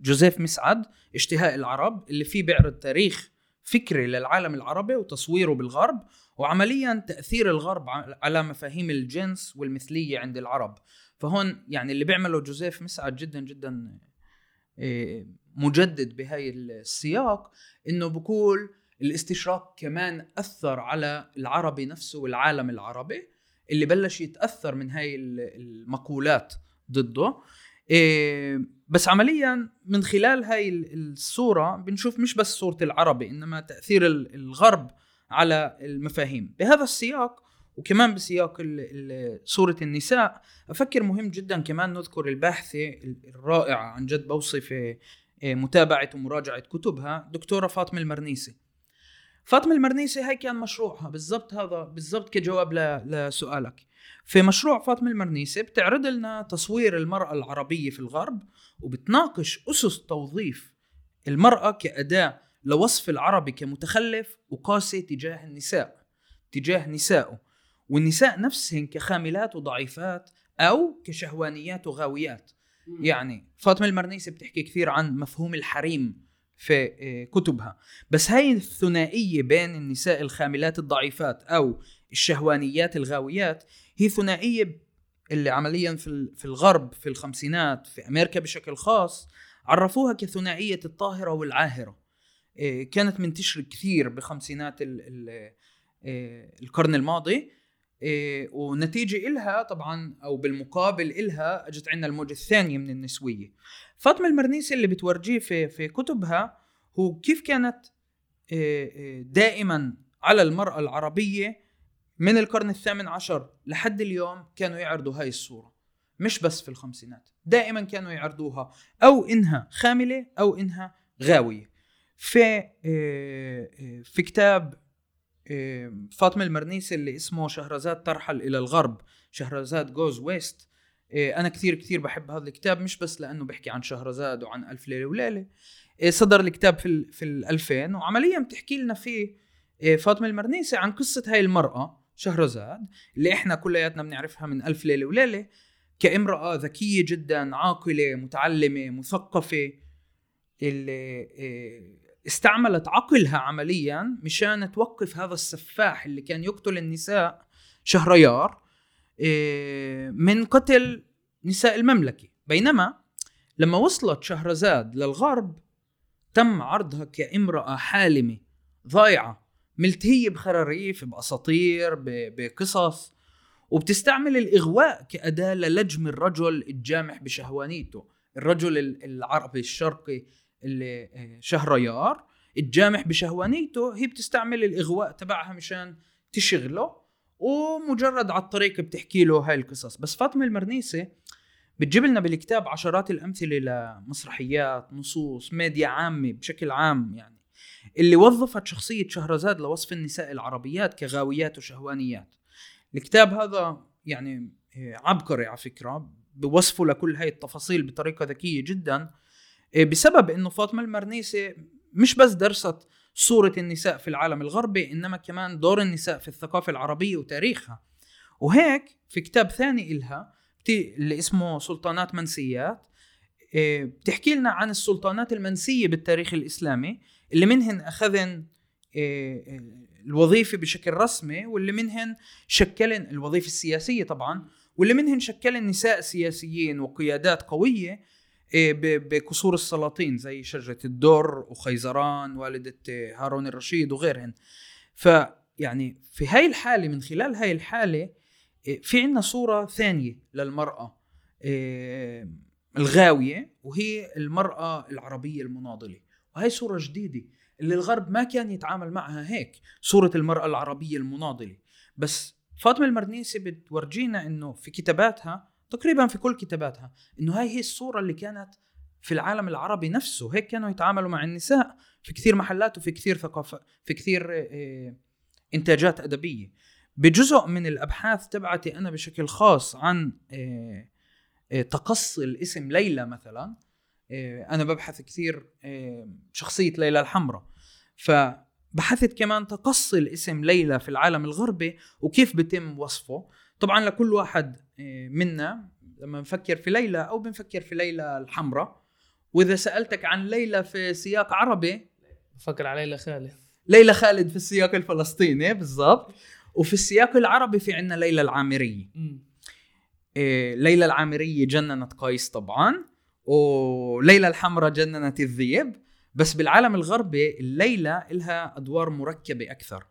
جوزيف مسعد اشتهاء العرب اللي فيه بيعرض تاريخ فكري للعالم العربي وتصويره بالغرب وعمليا تأثير الغرب على مفاهيم الجنس والمثلية عند العرب. فهون يعني اللي بيعمله جوزيف مسعد جدا جدا إيه، مجدد بهاي السياق إنه بقول الاستشراق كمان أثر على العربي نفسه والعالم العربي. اللي بلش يتأثر من هاي ال- المقولات ضده. إيه، بس عمليا من خلال هاي ال- الصورة بنشوف مش بس صورة العربي إنما تأثير ال- الغرب على المفاهيم. بهذا السياق وكمان بسياق صورة النساء أفكر مهم جدا كمان نذكر الباحثة الرائعة عن جد بوصي في إيه، متابعة ومراجعة كتبها دكتورة فاطمة المرنيسي. فاطمة المرنيسي هاي كان مشروعها بالضبط هذا بالضبط كجواب لسؤالك. في مشروع فاطمة المرنيسي بتعرض لنا تصوير المرأة العربية في الغرب وبتناقش أسس توظيف المرأة كأداة لوصف العربي كمتخلف وقاسي تجاه النساء تجاه نسائه. والنساء نفسهن كخاملات وضعيفات أو كشهوانيات وغاويات. يعني فاطمة المرنيسي بتحكي كثير عن مفهوم الحريم في آه، كتبها. بس هاي الثنائية بين النساء الخاملات الضعيفات أو الشهوانيات الغاويات هي ثنائية اللي عمليا في ال- في الغرب في الخمسينات في أمريكا بشكل خاص عرفوها كثنائية الطاهرة والعاهرة. آه، كانت منتشره كثير بخمسينات آه، القرن الماضي. إيه، ونتيجة إلها طبعا أو بالمقابل إلها أجت عندنا الموجة الثانية من النسوية. فاطمة المرنيسي اللي بتورجيه في, في كتبها هو كيف كانت إيه، إيه، دائما على المرأة العربية من القرن الثامن عشر لحد اليوم كانوا يعرضوا هاي الصورة. مش بس في الخمسينات دائما كانوا يعرضوها. أو إنها خاملة أو إنها غاوية. في إيه، إيه، في كتاب فاطمة المرنيسي اللي اسمه شهرزاد ترحل إلى الغرب شهرزاد جوز ويست أنا كثير كثير بحب هذا الكتاب مش بس لأنه بيحكي عن شهرزاد وعن ألف ليلة وليلة. صدر الكتاب في في ال 2000 وعمليا بتحكي لنا فيه فاطمة المرنيسي عن قصة هاي المرأة شهرزاد اللي إحنا كلياتنا بنعرفها من ألف ليلة وليلة كامرأة ذكية جدا عاقلة متعلمة مثقفة اللي استعملت عقلها عمليا مشان توقف هذا السفاح اللي كان يقتل النساء شهريار من قتل نساء المملكة. بينما لما وصلت شهرزاد للغرب تم عرضها كامرأة حالمة ضايعة. ملتهيه بخراريف بأساطير بقصص. وبتستعمل الإغواء كأداة للجم الرجل الجامح بشهوانيته. الرجل العربي الشرقي. اللي آه، شهريار الجامح بشهوانيته هي بتستعمل الإغواء تبعها مشان تشغله ومجرد على الطريق بتحكي له هاي القصص. بس فاطمة المرنيسي بتجيب لنا بالكتاب عشرات الأمثلة لمسرحيات نصوص ميديا عامة بشكل عام يعني اللي وظفت شخصية شهرزاد لوصف النساء العربيات كغاويات وشهوانيات. الكتاب هذا يعني آه، عبقري على فكرة بوصفه لكل هاي التفاصيل بطريقة ذكية جدا. بسبب إنه فاطمة المرنيسي مش بس درست صورة النساء في العالم الغربي إنما كمان دور النساء في الثقافة العربية وتاريخها. وهيك في كتاب ثاني إلها اللي اسمه سلطانات منسيات آه، بتحكي لنا عن السلطانات المنسية بالتاريخ الإسلامي اللي منهن أخذن الوظيفة بشكل رسمي واللي منهن شكلن الوظيفة السياسية طبعا واللي منهن شكلن نساء سياسيين وقيادات إيه، بقصور السلاطين زي شجرة الدر وخيزران والدة هارون الرشيد وغيرهن. فيعني في هاي الحالة من خلال هاي الحالة إيه، في عندنا صورة ثانية للمرأة إيه، الغاوية وهي المرأة العربية المناضلة. وهي صورة جديدة اللي الغرب ما كان يتعامل معها هيك صورة المرأة العربية المناضلة. بس فاطمة المرنيسي بتورجينا إنه في كتاباتها تقريبا في كل كتاباتها إنه هاي هي الصورة اللي كانت في العالم العربي نفسه. هيك كانوا يتعاملوا مع النساء في كثير محلات وفي كثير ثقافة في كثير آه، إنتاجات أدبية. بجزء من الأبحاث تبعتي أنا بشكل خاص عن آه، آه، تقصي الاسم ليلى مثلا أنا ببحث كثير شخصية ليلى الحمراء. فبحثت كمان تقصي الاسم ليلى في العالم الغربي وكيف بتم وصفه. طبعا لكل واحد آه، منا لما نفكر في ليلى أو بنفكر في ليلى الحمراء. وإذا سألتك عن ليلى في سياق عربي بفكر على ليلى خالد. ليلى خالد في السياق الفلسطيني بالضبط. وفي السياق العربي في عندنا ليلى العامريه إيه ليلى العامريه جننت قيس طبعا وليلى الحمراء جننت الذئب. بس بالعالم الغربي الليلة إلها أدوار مركبة أكثر.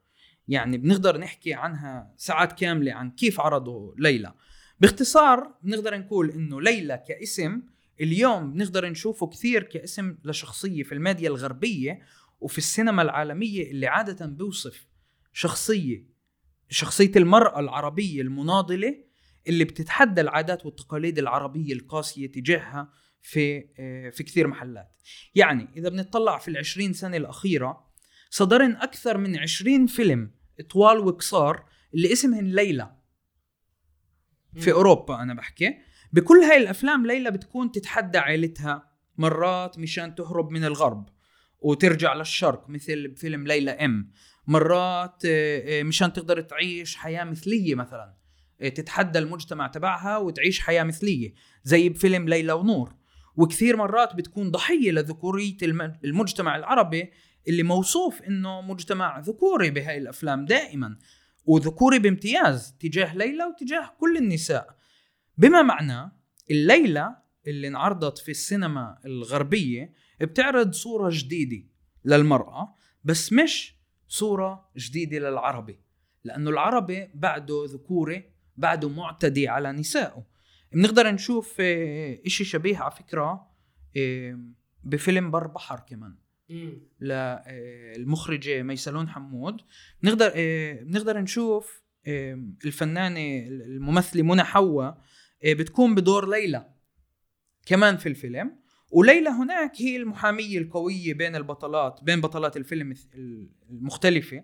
يعني بنقدر نحكي عنها ساعات كاملة عن كيف عرضوا ليلى. باختصار بنقدر نقول إنه ليلى كاسم اليوم بنقدر نشوفه كثير كاسم لشخصية في الميديا الغربية وفي السينما العالمية اللي عادة بيوصف شخصية شخصية المرأة العربية المناضلة اللي بتتحدى العادات والتقاليد العربية القاسية تجاهها في آه، في كثير محلات. يعني إذا بنطلع في العشرين سنة الأخيرة صدرن أكثر من عشرين فيلم طوال وقصار اللي اسمهن ليلى. في أوروبا أنا بحكي. بكل هاي الأفلام ليلى بتكون تتحدى عائلتها مرات مشان تهرب من الغرب وترجع للشرق مثل بفيلم ليلى إم. مرات آه، آه، مشان تقدر تعيش حياة مثلية مثلا. تتحدى المجتمع تبعها وتعيش حياة مثلية زي بفيلم ليلى ونور. وكثير مرات بتكون ضحية لذكورية المجتمع العربي اللي موصوف إنه مجتمع ذكوري بهاي الأفلام دائما وذكوري بامتياز تجاه ليلى وتجاه كل النساء. بما معناه الليلة اللي انعرضت في السينما الغربية بتعرض صورة جديدة للمرأة بس مش صورة جديدة للعربي لأنه العربي بعده ذكوري بعده معتدي على نسائه. بنقدر نشوف آه، إشي شبيه على فكرة آه، بفيلم بر بحر كمان. للمخرجة آه، ميسلون حمود. بنقدر بنقدر نشوف الفنانة الممثلة منى حوا بتكون بدور ليلى كمان في الفيلم. وليلى هناك هي المحامية القوية بين البطلات بين بطلات الفيلم المختلفة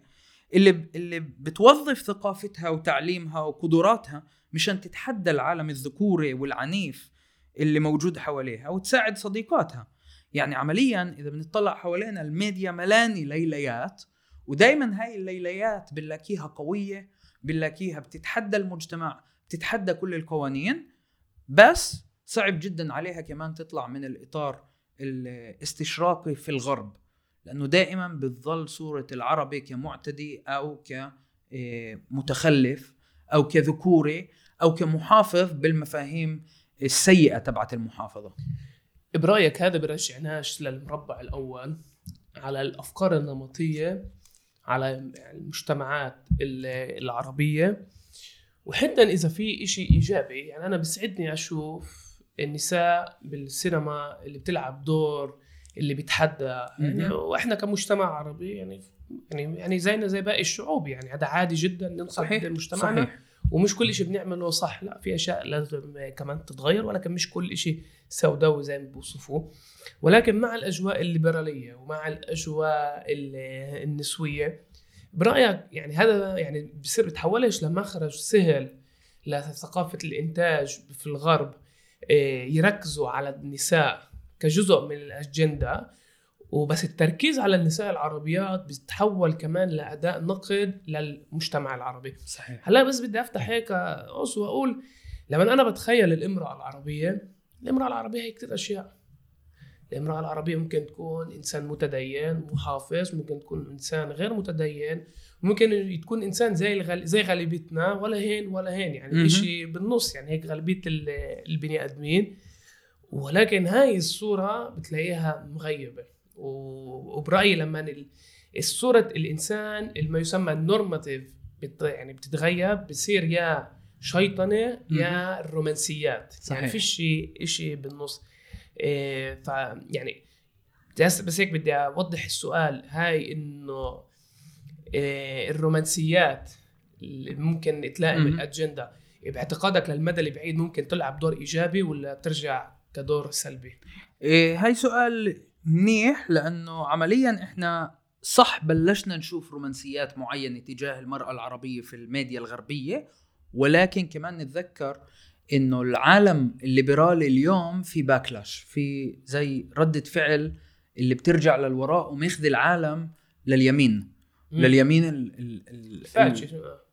اللي اللي بتوظف ثقافتها وتعليمها وقدراتها مشان تتحدى العالم الذكوري والعنيف اللي موجود حواليها وتساعد صديقاتها. يعني عمليا إذا بنطلع حوالينا الميديا ملاني ليليات ودائما هاي الليليات بنلاقيها قوية بنلاقيها بتتحدى المجتمع بتتحدى كل القوانين بس صعب جدا عليها كمان تطلع من الإطار الاستشراقي في الغرب لأنه دائما بتظل صورة العربي كمعتدي أو كمتخلف أو كذكوري أو كمحافظ بالمفاهيم السيئة تبعت المحافظة. برأيك هذا برجعناش للمربع الأول على الأفكار النمطية على المجتمعات العربية؟ وحتى إذا في إشي إيجابي يعني أنا بسعدني أشوف النساء بالسينما اللي بتلعب دور اللي بيتحدى. يعني وإحنا كمجتمع عربي يعني يعني يعني زينا زي باقي الشعوب يعني هذا عادي جدا ننقد مجتمعنا صحيح. ومش كل شيء بنعمله صح. لا في أشياء لازم كمان تتغير ولكن مش كل شيء سوداوي زي ما بوصفوه ولكن مع الأجواء الليبرالية ومع الأجواء النسوية برأيك يعني هذا يعني بصير بتحولش لمخرج سهل لثقافة الإنتاج في الغرب آه، يركزوا على النساء كجزء من الأجندة وبس التركيز على النساء العربيات بيتحول كمان لأداء نقد للمجتمع العربي. صحيح. هلا بس بدي أفتح هيك قص وأقول لما أنا بتخيل الإمرأة العربية الإمرأة العربية هي كثير أشياء. الإمرأة العربية ممكن تكون إنسان متدين محافظ ممكن تكون إنسان غير متدين ممكن تكون إنسان زي الغل... زي غالبيتنا ولا هين ولا هين يعني شيء بالنص يعني هيك غالبية البني آدمين. ولكن هاي الصورة بتلاقيها مغيبة. وبرأيي لما الصورة الإنسان ما يسمى النورماتيف بت... يعني بتتغيب بصير يا شيطنة يا الرومانسيات يعني صحيح. يعني فيش شيء شيء بالنص. إيه ف يعني بس هيك بدي أوضح السؤال. هاي إنه إيه الرومانسيات اللي ممكن تلائم الاجنده باعتقادك للمدى البعيد ممكن تلعب دور إيجابي ولا بترجع كدور سلبي؟ إيه هاي سؤال منيح لأنه عمليا إحنا صح بلشنا نشوف رومانسيات معينة تجاه المرأة العربية في الميديا الغربية ولكن كمان نتذكر إنه العالم الليبرالي اليوم في باكلاش في زي ردة فعل اللي بترجع للوراء وماخذ العالم لليمين. مم. لليمين ال ال الفاشي.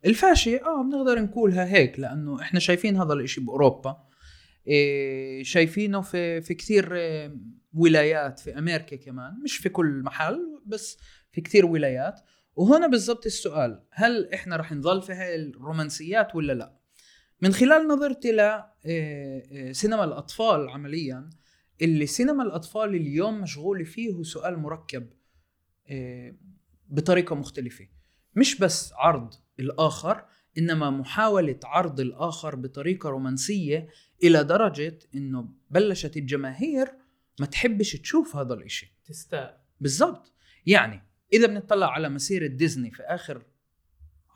الفاشي آه بنقدر نقولها هيك لأنه إحنا شايفين هذا الإشي بأوروبا. إيه شايفينه في في كثير إيه ولايات في أمريكا كمان مش في كل محل بس في كثير ولايات. وهنا بالضبط السؤال هل إحنا رح نظل في هاي الرومانسيات ولا لا؟ من خلال نظرتي ل آه، آه، سينما الأطفال عمليا اللي سينما الأطفال اليوم مشغوله فيه هو سؤال مركب آه، بطريقة مختلفة. مش بس عرض الآخر إنما محاولة عرض الآخر بطريقة رومانسية إلى درجة إنه بلشت الجماهير ما تحبش تشوف هذا الإشي. تستاء. بالضبط. يعني إذا بنطلع على مسيرة ديزني في آخر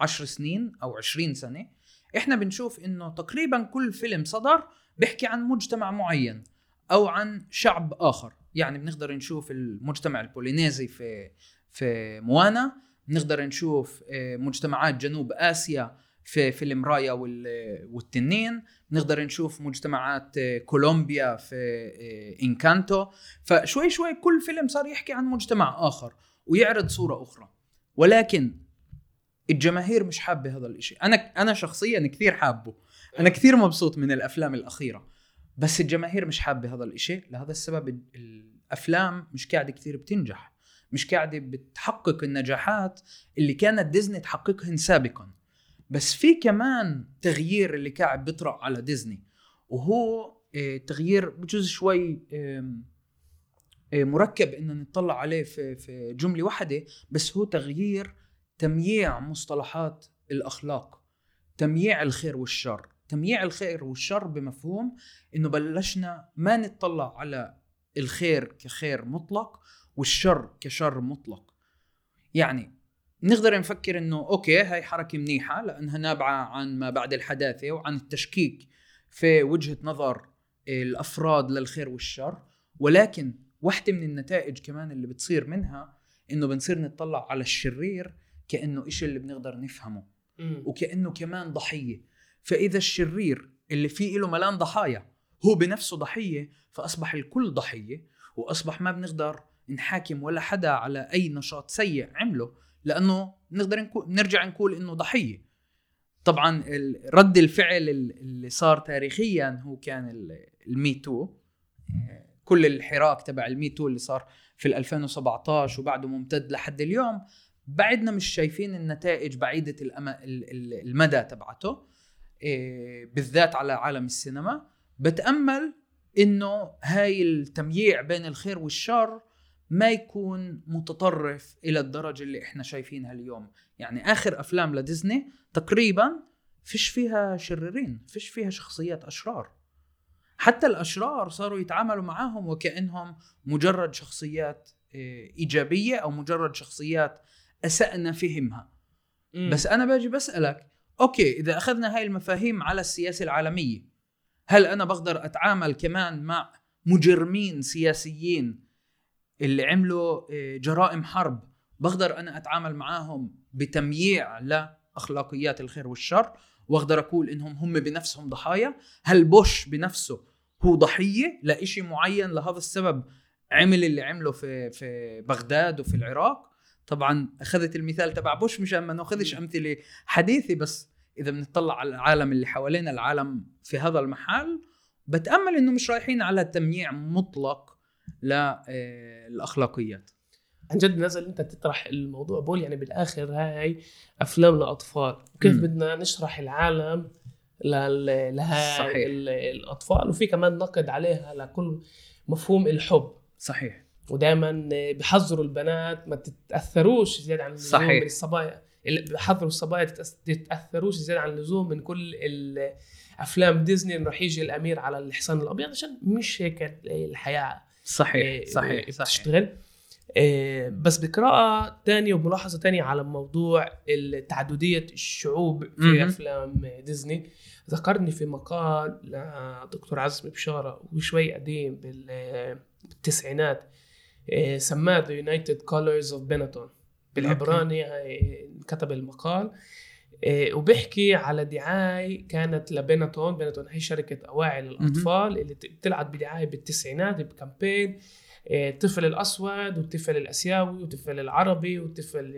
عشر سنين أو عشرين سنة إحنا بنشوف إنه تقريبا كل فيلم صدر بيحكي عن مجتمع معين أو عن شعب آخر. يعني بنقدر نشوف المجتمع البولينيزي في في موانا بنقدر نشوف آه، مجتمعات جنوب آسيا في فيلم رايا والتنين. نقدر نشوف مجتمعات آه، كولومبيا في آه، إنكانتو. فشوي شوي كل فيلم صار يحكي عن مجتمع آخر ويعرض صورة أخرى. ولكن الجماهير مش حابة هذا الإشي. أنا أنا شخصيا كثير حابه. أنا كثير مبسوط من الأفلام الأخيرة. بس الجماهير مش حابة هذا الإشي. لهذا السبب الأفلام مش قاعدة كثير بتنجح. مش قاعدة بتحقق النجاحات اللي كانت ديزني تحققهن سابقا. بس في كمان تغيير اللي قاعد بيطرأ على ديزني وهو آه، تغيير بجوز شوي آه، مركب ان نطلع عليه في في جملة واحدة بس هو تغيير تمييع مصطلحات الأخلاق تمييع الخير والشر. تمييع الخير والشر بمفهوم إنه بلشنا ما نطلع على الخير كخير مطلق والشر كشر مطلق. يعني نقدر نفكر إنه أوكي هاي حركة منيحة لأنها نابعة عن ما بعد الحداثة وعن التشكيك في وجهة نظر الأفراد للخير والشر. ولكن واحدة من النتائج كمان اللي بتصير منها إنه بنصير نطلع على الشرير كأنه إشي اللي بنقدر نفهمه وكأنه كمان ضحية. فإذا الشرير اللي فيه له ملان ضحايا هو بنفسه ضحية فأصبح الكل ضحية وأصبح ما بنقدر نحاكم ولا حدا على أي نشاط سيء عمله. لأنه نقدر نرجع نقول إنه ضحية. طبعا رد الفعل اللي صار تاريخيا هو كان الميتو. كل الحراك تبع الميتو اللي صار في 2017 وبعده ممتد لحد اليوم بعدنا مش شايفين النتائج بعيدة المدى تبعته إيه، بالذات على عالم السينما. بتأمل إنه هاي التمييع بين الخير والشر ما يكون متطرف إلى الدرجة اللي إحنا شايفينها اليوم. يعني آخر أفلام لديزني تقريبا فيش فيها شريرين فيش فيها شخصيات أشرار. حتى الأشرار صاروا يتعاملوا معاهم وكأنهم مجرد شخصيات آه، إيجابية أو مجرد شخصيات أسأنا فهمها. م. بس أنا باجي بسألك أوكي إذا أخذنا هاي المفاهيم على السياسة العالمية هل أنا بقدر أتعامل كمان مع مجرمين سياسيين اللي عملوا آه، جرائم حرب بقدر أنا أتعامل معاهم بتمييع لأخلاقيات الخير والشر واقدر أقول إنهم هم بنفسهم ضحايا. هل بوش بنفسه هو ضحية لإشي معين لهذا السبب عمل اللي عمله في في بغداد وفي العراق؟ طبعا أخذت المثال تبع بوش مشان ما نأخذش أمثلة حديثة بس إذا بنطلع على العالم اللي حوالينا العالم في هذا المحل بتأمل إنه مش رايحين على تمييع مطلق للاخلاقيات عن جد نزل إنت تطرح الموضوع بقول يعني بالآخر هاي أفلام لاطفال وكيف م. بدنا نشرح العالم لهاي صحيح. الأطفال وفي كمان نقد عليها لكل مفهوم الحب. صحيح. ودائما بحذروا البنات ما تتأثروش زيادة عن اللزوم صحيح. من الصبايا بحذروا الصبايا تتأثروش زيادة عن اللزوم من كل افلام ديزني انه راح يجي الأمير على الحصان الأبيض عشان مش هيك الحياة. صحيح صحيح صحيح. تشتغل. آه، بس بقراءة تانية وملاحظة تانية على موضوع تعددية الشعوب في أفلام ديزني. ذكرني في مقال لدكتور عزمي بشارة وشوي قديم بالتسعينات. آه، سماه The United Colors of Benetton. بالعبراني كتب المقال. آه، وبيحكي على دعاية كانت لبيناتون. بيناتون هي شركة أواعي للأطفال اللي طلعت بدعاية بالتسعينات بكامبين. الطفل الأسود والطفل الأسيوي والطفل العربي والطفل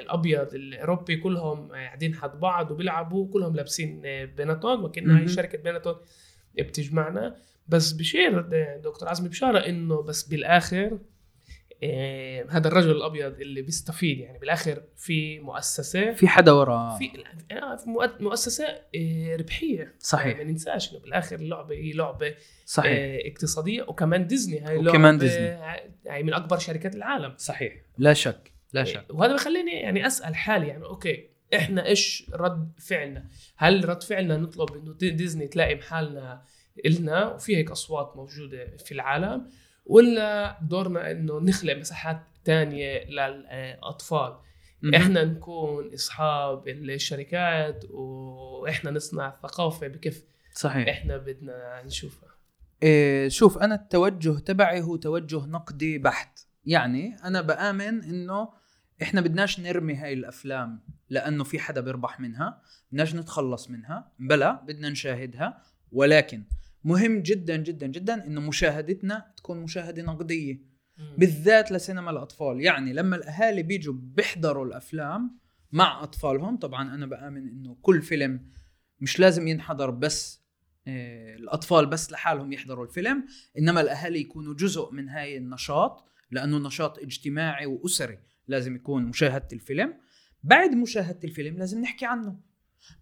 الأبيض الأوروبي كلهم قاعدين حد بعض وبيلعبوا. كلهم لابسين بيناتون وكأنها هي شركة بيناتون بتجمعنا. بس بشير دكتور عزمي بشارة إنه بس بالآخر إيه هذا الرجل الأبيض اللي بيستفيد يعني بالآخر في مؤسسة. في حدا ورا. في آه، مؤسسة إيه ربحية. صحيح. يعني ما ننساش إنه بالآخر اللعبه هي لعبة صحيح. اقتصادية. وكمان ديزني هاي وكمان ديزني. يعني من أكبر شركات العالم. صحيح. لا شك لا شك. وهذا بخليني يعني أسأل حالي يعني okay إحنا إيش رد فعلنا؟ هل رد فعلنا نطلب إنه ديزني تلاقي محلنا إلنا؟ وفي هيك أصوات موجودة في العالم. ولا دورنا إنه نخلق مساحات تانية للأطفال؟ إحنا نكون أصحاب الشركات وإحنا نصنع الثقافه بكيف صحيح. إحنا بدنا نشوفها. إيه شوف أنا التوجه تبعي هو توجه نقدي بحت. يعني أنا بآمن إنه إحنا بدناش نرمي هاي الأفلام لأنه في حدا بيربح منها بدناش نتخلص منها بلا بدنا نشاهدها ولكن مهم جدا جدا جدا انه مشاهدتنا تكون مشاهدة نقدية. بالذات لسينما الأطفال. يعني لما الأهالي بيجوا بيحضروا الأفلام مع أطفالهم طبعا أنا بآمن إنه كل فيلم مش لازم ينحضر بس آه، الأطفال بس لحالهم يحضروا الفيلم إنما الأهالي يكونوا جزء من هاي النشاط لأنه نشاط اجتماعي وأسري لازم يكون مشاهدة الفيلم. بعد مشاهدة الفيلم لازم نحكي عنه.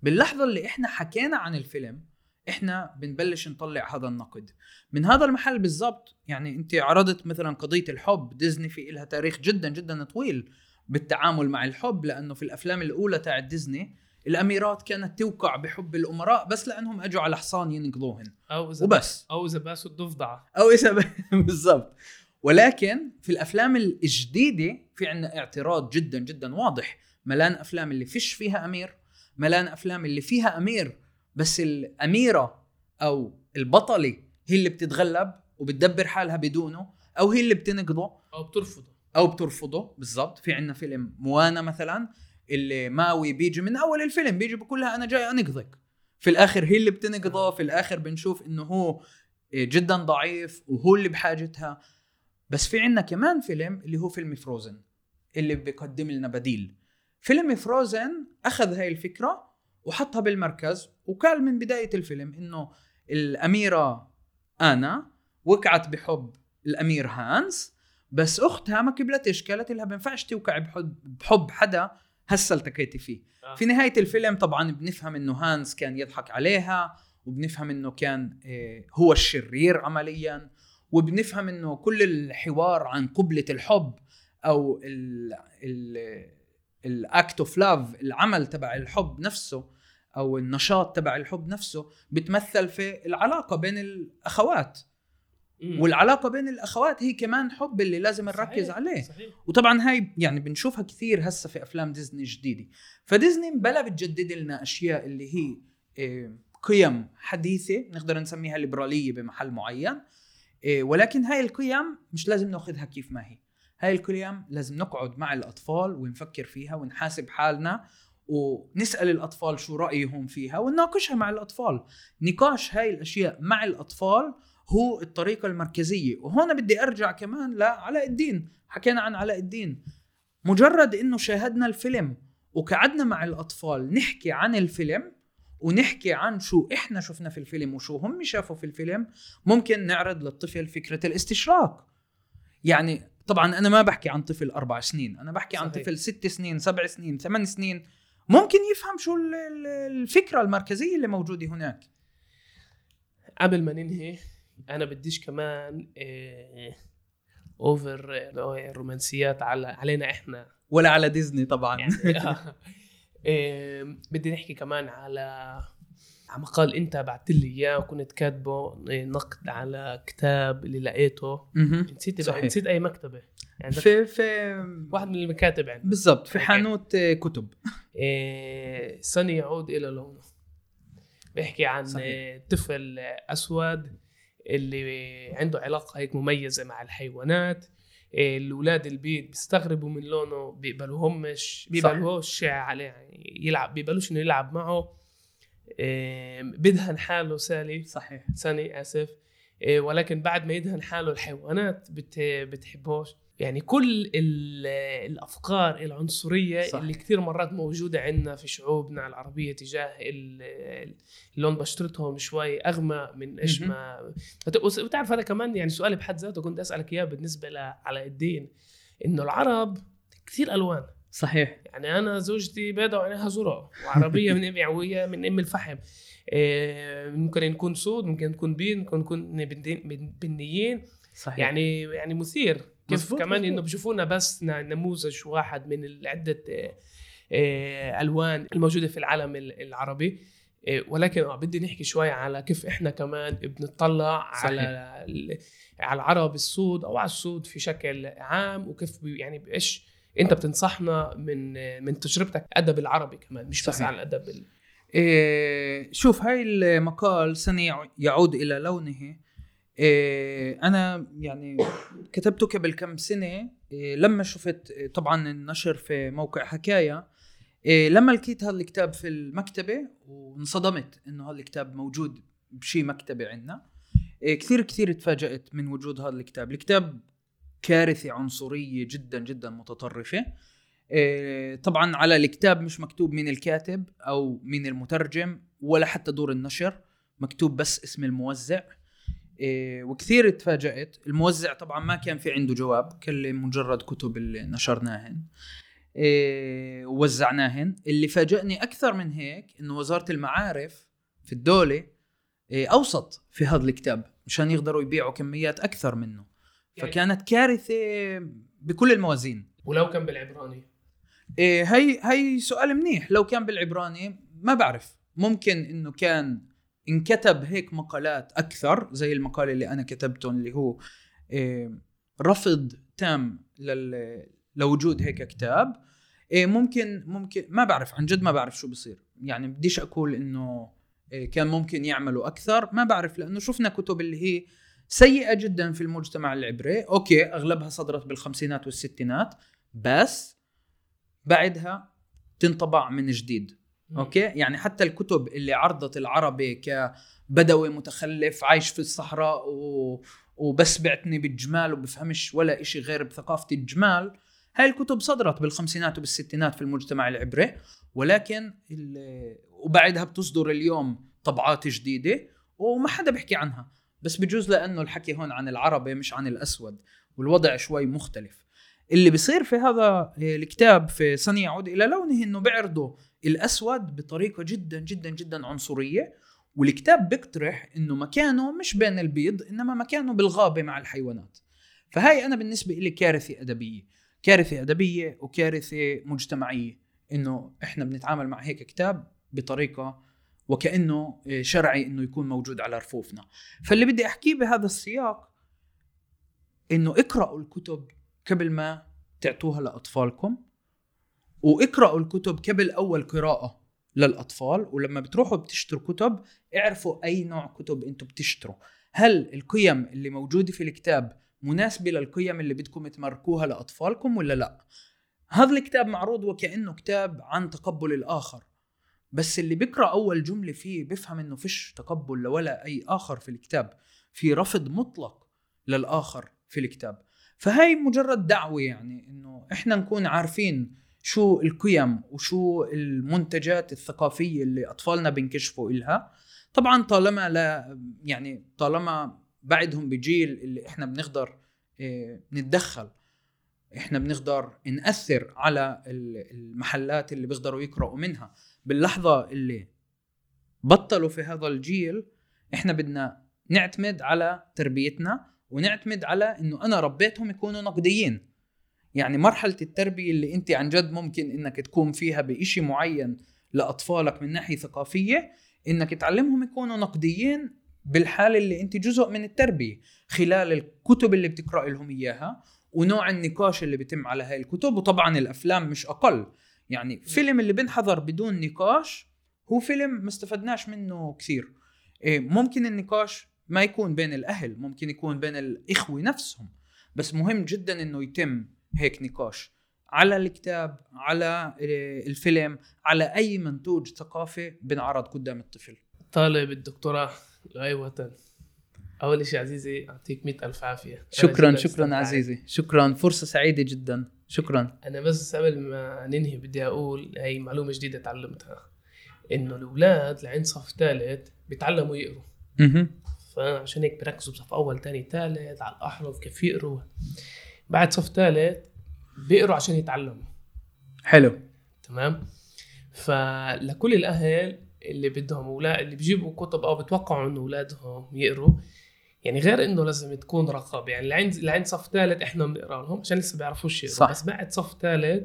باللحظة اللي إحنا حكينا عن الفيلم إحنا بنبلش نطلع هذا النقد. من هذا المحل بالضبط يعني أنت عرضت مثلا قضية الحب ديزني في لها تاريخ جدا جدا طويل بالتعامل مع الحب لأنه في الأفلام الأولى تاع ديزني الأميرات كانت توقع بحب الأمراء بس لأنهم أجوا على حصان ينقذوهن أو إذا وبس. أو إذا باسوا الضفدعة. أو إذا بالضبط. ولكن في الأفلام الجديدة في عندنا اعتراض جدا جدا واضح. ملان أفلام اللي فيش فيها أمير ملان أفلام اللي فيها أمير بس الأميرة أو البطلة هي اللي بتتغلب وبتدبر حالها بدونه أو هي اللي بتنقضه. أو بترفضه. أو بترفضه بالضبط. في عندنا فيلم موانا مثلا اللي ماوي بيجي من أول الفيلم بيجي بقول لها أنا جاي أنقذك. في الآخر هي اللي بتنقضه في الآخر بنشوف إنه هو جدا ضعيف وهو اللي بحاجتها. بس في عنا كمان فيلم اللي هو فيلم فروزن اللي بيقدم لنا بديل. فيلم Frozen أخذ هاي الفكرة وحطها بالمركز. وقال من بداية الفيلم إنه الأميرة أنا وقعت بحب الأمير هانس بس أختها ما قبلتش قالت لها؟ بينفعش توقع بحب, بحب حدا هسه التقيتي فيه. آه. في نهاية الفيلم طبعا بنفهم إنه هانس كان يضحك عليها وبنفهم إنه كان آه، هو الشرير عمليا وبنفهم إنه كل الحوار عن قبلة الحب أو ال act of love العمل تبع الحب نفسه أو النشاط تبع الحب نفسه بتمثل في العلاقة بين الأخوات مم. والعلاقة بين الأخوات هي كمان حب اللي لازم نركز صحيح. عليه صحيح. وطبعا هاي يعني بنشوفها كثير هسه في أفلام ديزني الجديده فديزني بلا بتجدد لنا أشياء اللي هي آه، قيم حديثة نقدر نسميها ليبرالية بمحل معين آه، ولكن هاي القيم مش لازم نأخذها كيف ما هي هاي القيم لازم نقعد مع الأطفال ونفكر فيها ونحاسب حالنا ونسأل الأطفال شو رأيهم فيها ونناقشها مع الأطفال. نقاش هاي الأشياء مع الأطفال هو الطريقة المركزية. وهون بدي أرجع كمان لعلاء الدين. حكينا عن علاء الدين. مجرد إنه شاهدنا الفيلم وقعدنا مع الأطفال نحكي عن الفيلم ونحكي عن شو إحنا شفنا في الفيلم وشو هم شافوا في الفيلم ممكن نعرض للطفل فكرة الاستشراق يعني طبعا أنا ما بحكي عن طفل أربع سنين أنا بحكي صحيح. عن طفل ست سنين سبع سنين ثمان سنين ممكن يفهم شو الفكرة المركزية اللي موجودة هناك. قبل ما ننهي أنا بديش كمان over آه، romanticize على علينا إحنا. ولا على ديزني طبعا. يعني آه، بدي نحكي كمان على مقال انت بعت لي اياه وكنت كاتبه نقد على كتاب اللي لقيته. نسيت نسيت أي مكتبة. يعني في في واحد من المكاتب عندنا بالضبط في حانوت كتب. سني يعود إلى لونه. بيحكي عن صحيح. طفل أسود اللي عنده علاقة هيك مميزة مع الحيوانات. الأولاد البيت بيستغربوا من لونه بيقبلوهمش بيقبلوهوش عليه يعني يلعب بيقبلوش إنه يلعب معه. بدهن حاله سالي. صحيح. سني آسف. إيه، ولكن بعد ما يدهن حاله الحيوانات بت بتحبوش يعني كل الأفكار العنصرية صح. اللي كثير مرات موجودة عندنا في شعوبنا العربية تجاه لون بشرتهم شوي أغمى من إيش ما. وتعرف هذا كمان يعني سؤالي بحد ذاته كنت أسألك إياه بالنسبة لعلاء الدين. إنه العرب كثير ألوان. صحيح. يعني أنا زوجتي بيضاء وعينيها زرق وعربية من أم وهي من أم الفحم. إيه ممكن نكون سود ممكن نكون بيض ممكن نكون بنيين. صحيح. يعني يعني مثير. كيف كمان إنه بشوفونا بس نموذج واحد من عده آه، ألوان الموجودة في العالم العربي. آه، ولكن بدي نحكي شوي على كيف إحنا كمان بنطلع صحيح. على على العرب السود أو على السود في شكل عام وكيف يعني إيش انت بتنصحنا من من تجربتك أدب العربي كمان مش صحيح. بس على الأدب إيه شوف هاي المقال سنة يعود إلى لونه. إيه أنا يعني كتبته قبل كم سنة. إيه لما شفت طبعا النشر في موقع حكاية. إيه لما لقيت هذا الكتاب في المكتبة وانصدمت إنه هذا الكتاب موجود بشي مكتبة عندنا. إيه كثير كثير تفاجأت من وجود هذا الكتاب. الكتاب كارثة عنصرية جدا جدا متطرفة. إيه طبعا على الكتاب مش مكتوب مين الكاتب أو مين المترجم ولا حتى دور النشر مكتوب بس اسم الموزع. إيه وكثير تفاجأت. الموزع طبعا ما كان في عنده جواب كل مجرد كتب اللي نشرناهن. إيه ووزعناهن. اللي فاجأني أكثر من هيك إنه وزارة المعارف في الدولة أوسط في هذا الكتاب مشان يقدروا يبيعوا كميات أكثر منه. فكانت كارثة بكل الموازين. ولو كان بالعبراني. إيه هي هي سؤال منيح. لو كان بالعبراني ما بعرف. ممكن إنه كان انكتب هيك مقالات أكثر زي المقال اللي أنا كتبته اللي هو إيه، رفض تام لوجود هيك كتاب. إيه، ممكن ممكن ما بعرف عن جد ما بعرف شو بصير. يعني بديش أقول إنه إيه، كان ممكن يعملوا أكثر. ما بعرف لأنه شفنا كتب اللي هي سيئة جدا في المجتمع العبري. okay أغلبها صدرت بالخمسينات والستينات بس بعدها تنطبع من جديد. okay؟ يعني حتى الكتب اللي عرضت العربي كبدوي متخلف عايش في الصحراء و... وبس بيعتني بالجمال وبفهمش ولا إشي غير بثقافة الجمال هاي الكتب صدرت بالخمسينات وبالستينات في المجتمع العبري. ولكن وبعدها بتصدر اليوم طبعات جديدة وما حدا بيحكي عنها. بس بجوز لأنه الحكي هون عن العربي مش عن الأسود والوضع شوي مختلف. اللي بيصير في هذا الكتاب في سنة يعود إلى لونه إنه بيعرضوا الأسود بطريقة جدا جدا جدا عنصرية والكتاب بيقترح إنه مكانه مش بين البيض إنما مكانه بالغابة مع الحيوانات. فهاي أنا بالنسبة لي كارثة أدبية. كارثة أدبية وكارثة مجتمعية إنه إحنا بنتعامل مع هيك كتاب بطريقة وكأنه شرعي إنه يكون موجود على رفوفنا. فاللي بدي أحكيه بهذا السياق إنه اقرأوا الكتب قبل ما تعطوها لأطفالكم واقرأوا الكتب قبل أول قراءة للأطفال ولما بتروحوا بتشتروا كتب اعرفوا أي نوع كتب أنتم بتشتروا. هل القيم اللي موجودة في الكتاب مناسبة للقيم اللي بدكم تمركوها لأطفالكم ولا لا؟ هذا الكتاب معروض وكأنه كتاب عن تقبل الآخر. بس اللي بيقرأ أول جملة فيه بيفهم إنه فيش تقبل ولا أي آخر في الكتاب في رفض مطلق للآخر في الكتاب. فهاي مجرد دعوة يعني إنه إحنا نكون عارفين شو القيم وشو المنتجات الثقافية اللي أطفالنا بنكشفوا إلها. طبعا طالما لا يعني طالما بعدهم بجيل اللي إحنا بنقدر آه نتدخل إحنا بنقدر نأثر على المحلات اللي بيقدروا يقرأوا منها. باللحظة اللي بطلوا في هذا الجيل إحنا بدنا نعتمد على تربيتنا ونعتمد على إنه أنا ربيتهم يكونوا نقديين. يعني مرحلة التربية اللي أنت عن جد ممكن إنك تكون فيها بإشي معين لأطفالك من ناحية ثقافية إنك تعلمهم يكونوا نقديين بالحالة اللي أنت جزء من التربية. خلال الكتب اللي بتقرأ لهم إياها ونوع النقاش اللي بيتم على هاي الكتب وطبعا الأفلام مش أقل. يعني فيلم اللي بنحضر بدون نقاش هو فيلم ما استفدناش منه كثير. إيه ممكن النقاش ما يكون بين الأهل ممكن يكون بين الإخوة نفسهم بس مهم جدا إنه يتم هيك نقاش. على الكتاب على الفيلم على أي منتوج ثقافي بنعرض قدام الطفل. طالب الدكتوراه. لأي وطن أول شيء عزيزي أعطيك مئة ألف عافية. شكرا شكرا عزيزي. شكرا فرصة سعيدة جدا. شكرا. أنا بس قبل ما ننهي بدي أقول هي معلومة جديدة تعلمتها إنه الأولاد لعند صف ثالث بيتعلموا يقروا. فعشان هيك بركزوا بصف أول ثاني ثالث على الأحرف كيف يقروا. بعد صف ثالث بيقروا عشان يتعلموا. حلو. تمام؟ فلكل الأهل اللي بدهم أولاد اللي بيجيبوا كتب أو بتوقعوا إنه أولادهم يقروا يعني غير إنه لازم تكون رقابة. يعني لعند لعند صف ثالث إحنا بنقرأ لهم عشان لسه بيعرفوش يقروا. بس بعد صف ثالث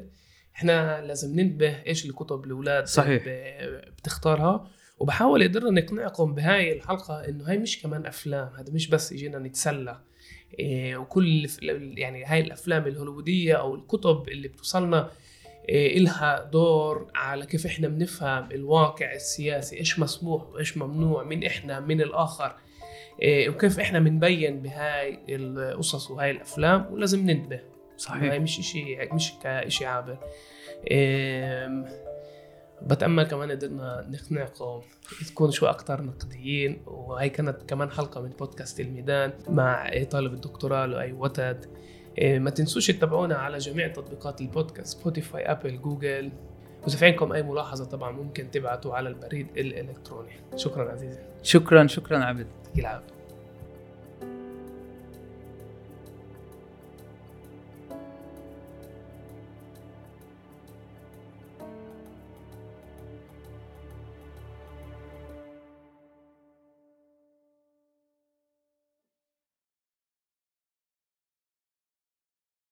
إحنا لازم ننتبه إيش الكتب الاولاد صحيح. بتختارها. وبحاول قدرنا نقنعكم بهاي الحلقة إنه هاي مش كمان أفلام. هذا مش بس يجينا نتسلى. إيه وكل يعني هاي الأفلام الهوليوودية أو الكتب اللي بتوصلنا إيه إلها دور على كيف إحنا بنفهم الواقع السياسي إيش مسموح وإيش ممنوع من إحنا من الآخر. وكيف إحنا بنبين بهاي القصص وهاي الأفلام ولازم ننتبه. صحيح. هاي مش إشي مش كإشي عابر. إيه بتأمل كمان قدرنا نقنعكم تكونوا شوي أكتر نقديين وهي كانت كمان حلقة من بودكاست الميدان مع طالب الدكتوراه لؤي وتد. إيه، ما تنسوش تتابعونا على جميع تطبيقات البودكاست Spotify Apple Google واذا في عندكم أي ملاحظة طبعا ممكن تبعتوا على البريد الإلكتروني. شكرا عزيزي. شكرا شكرا عبد. يلعب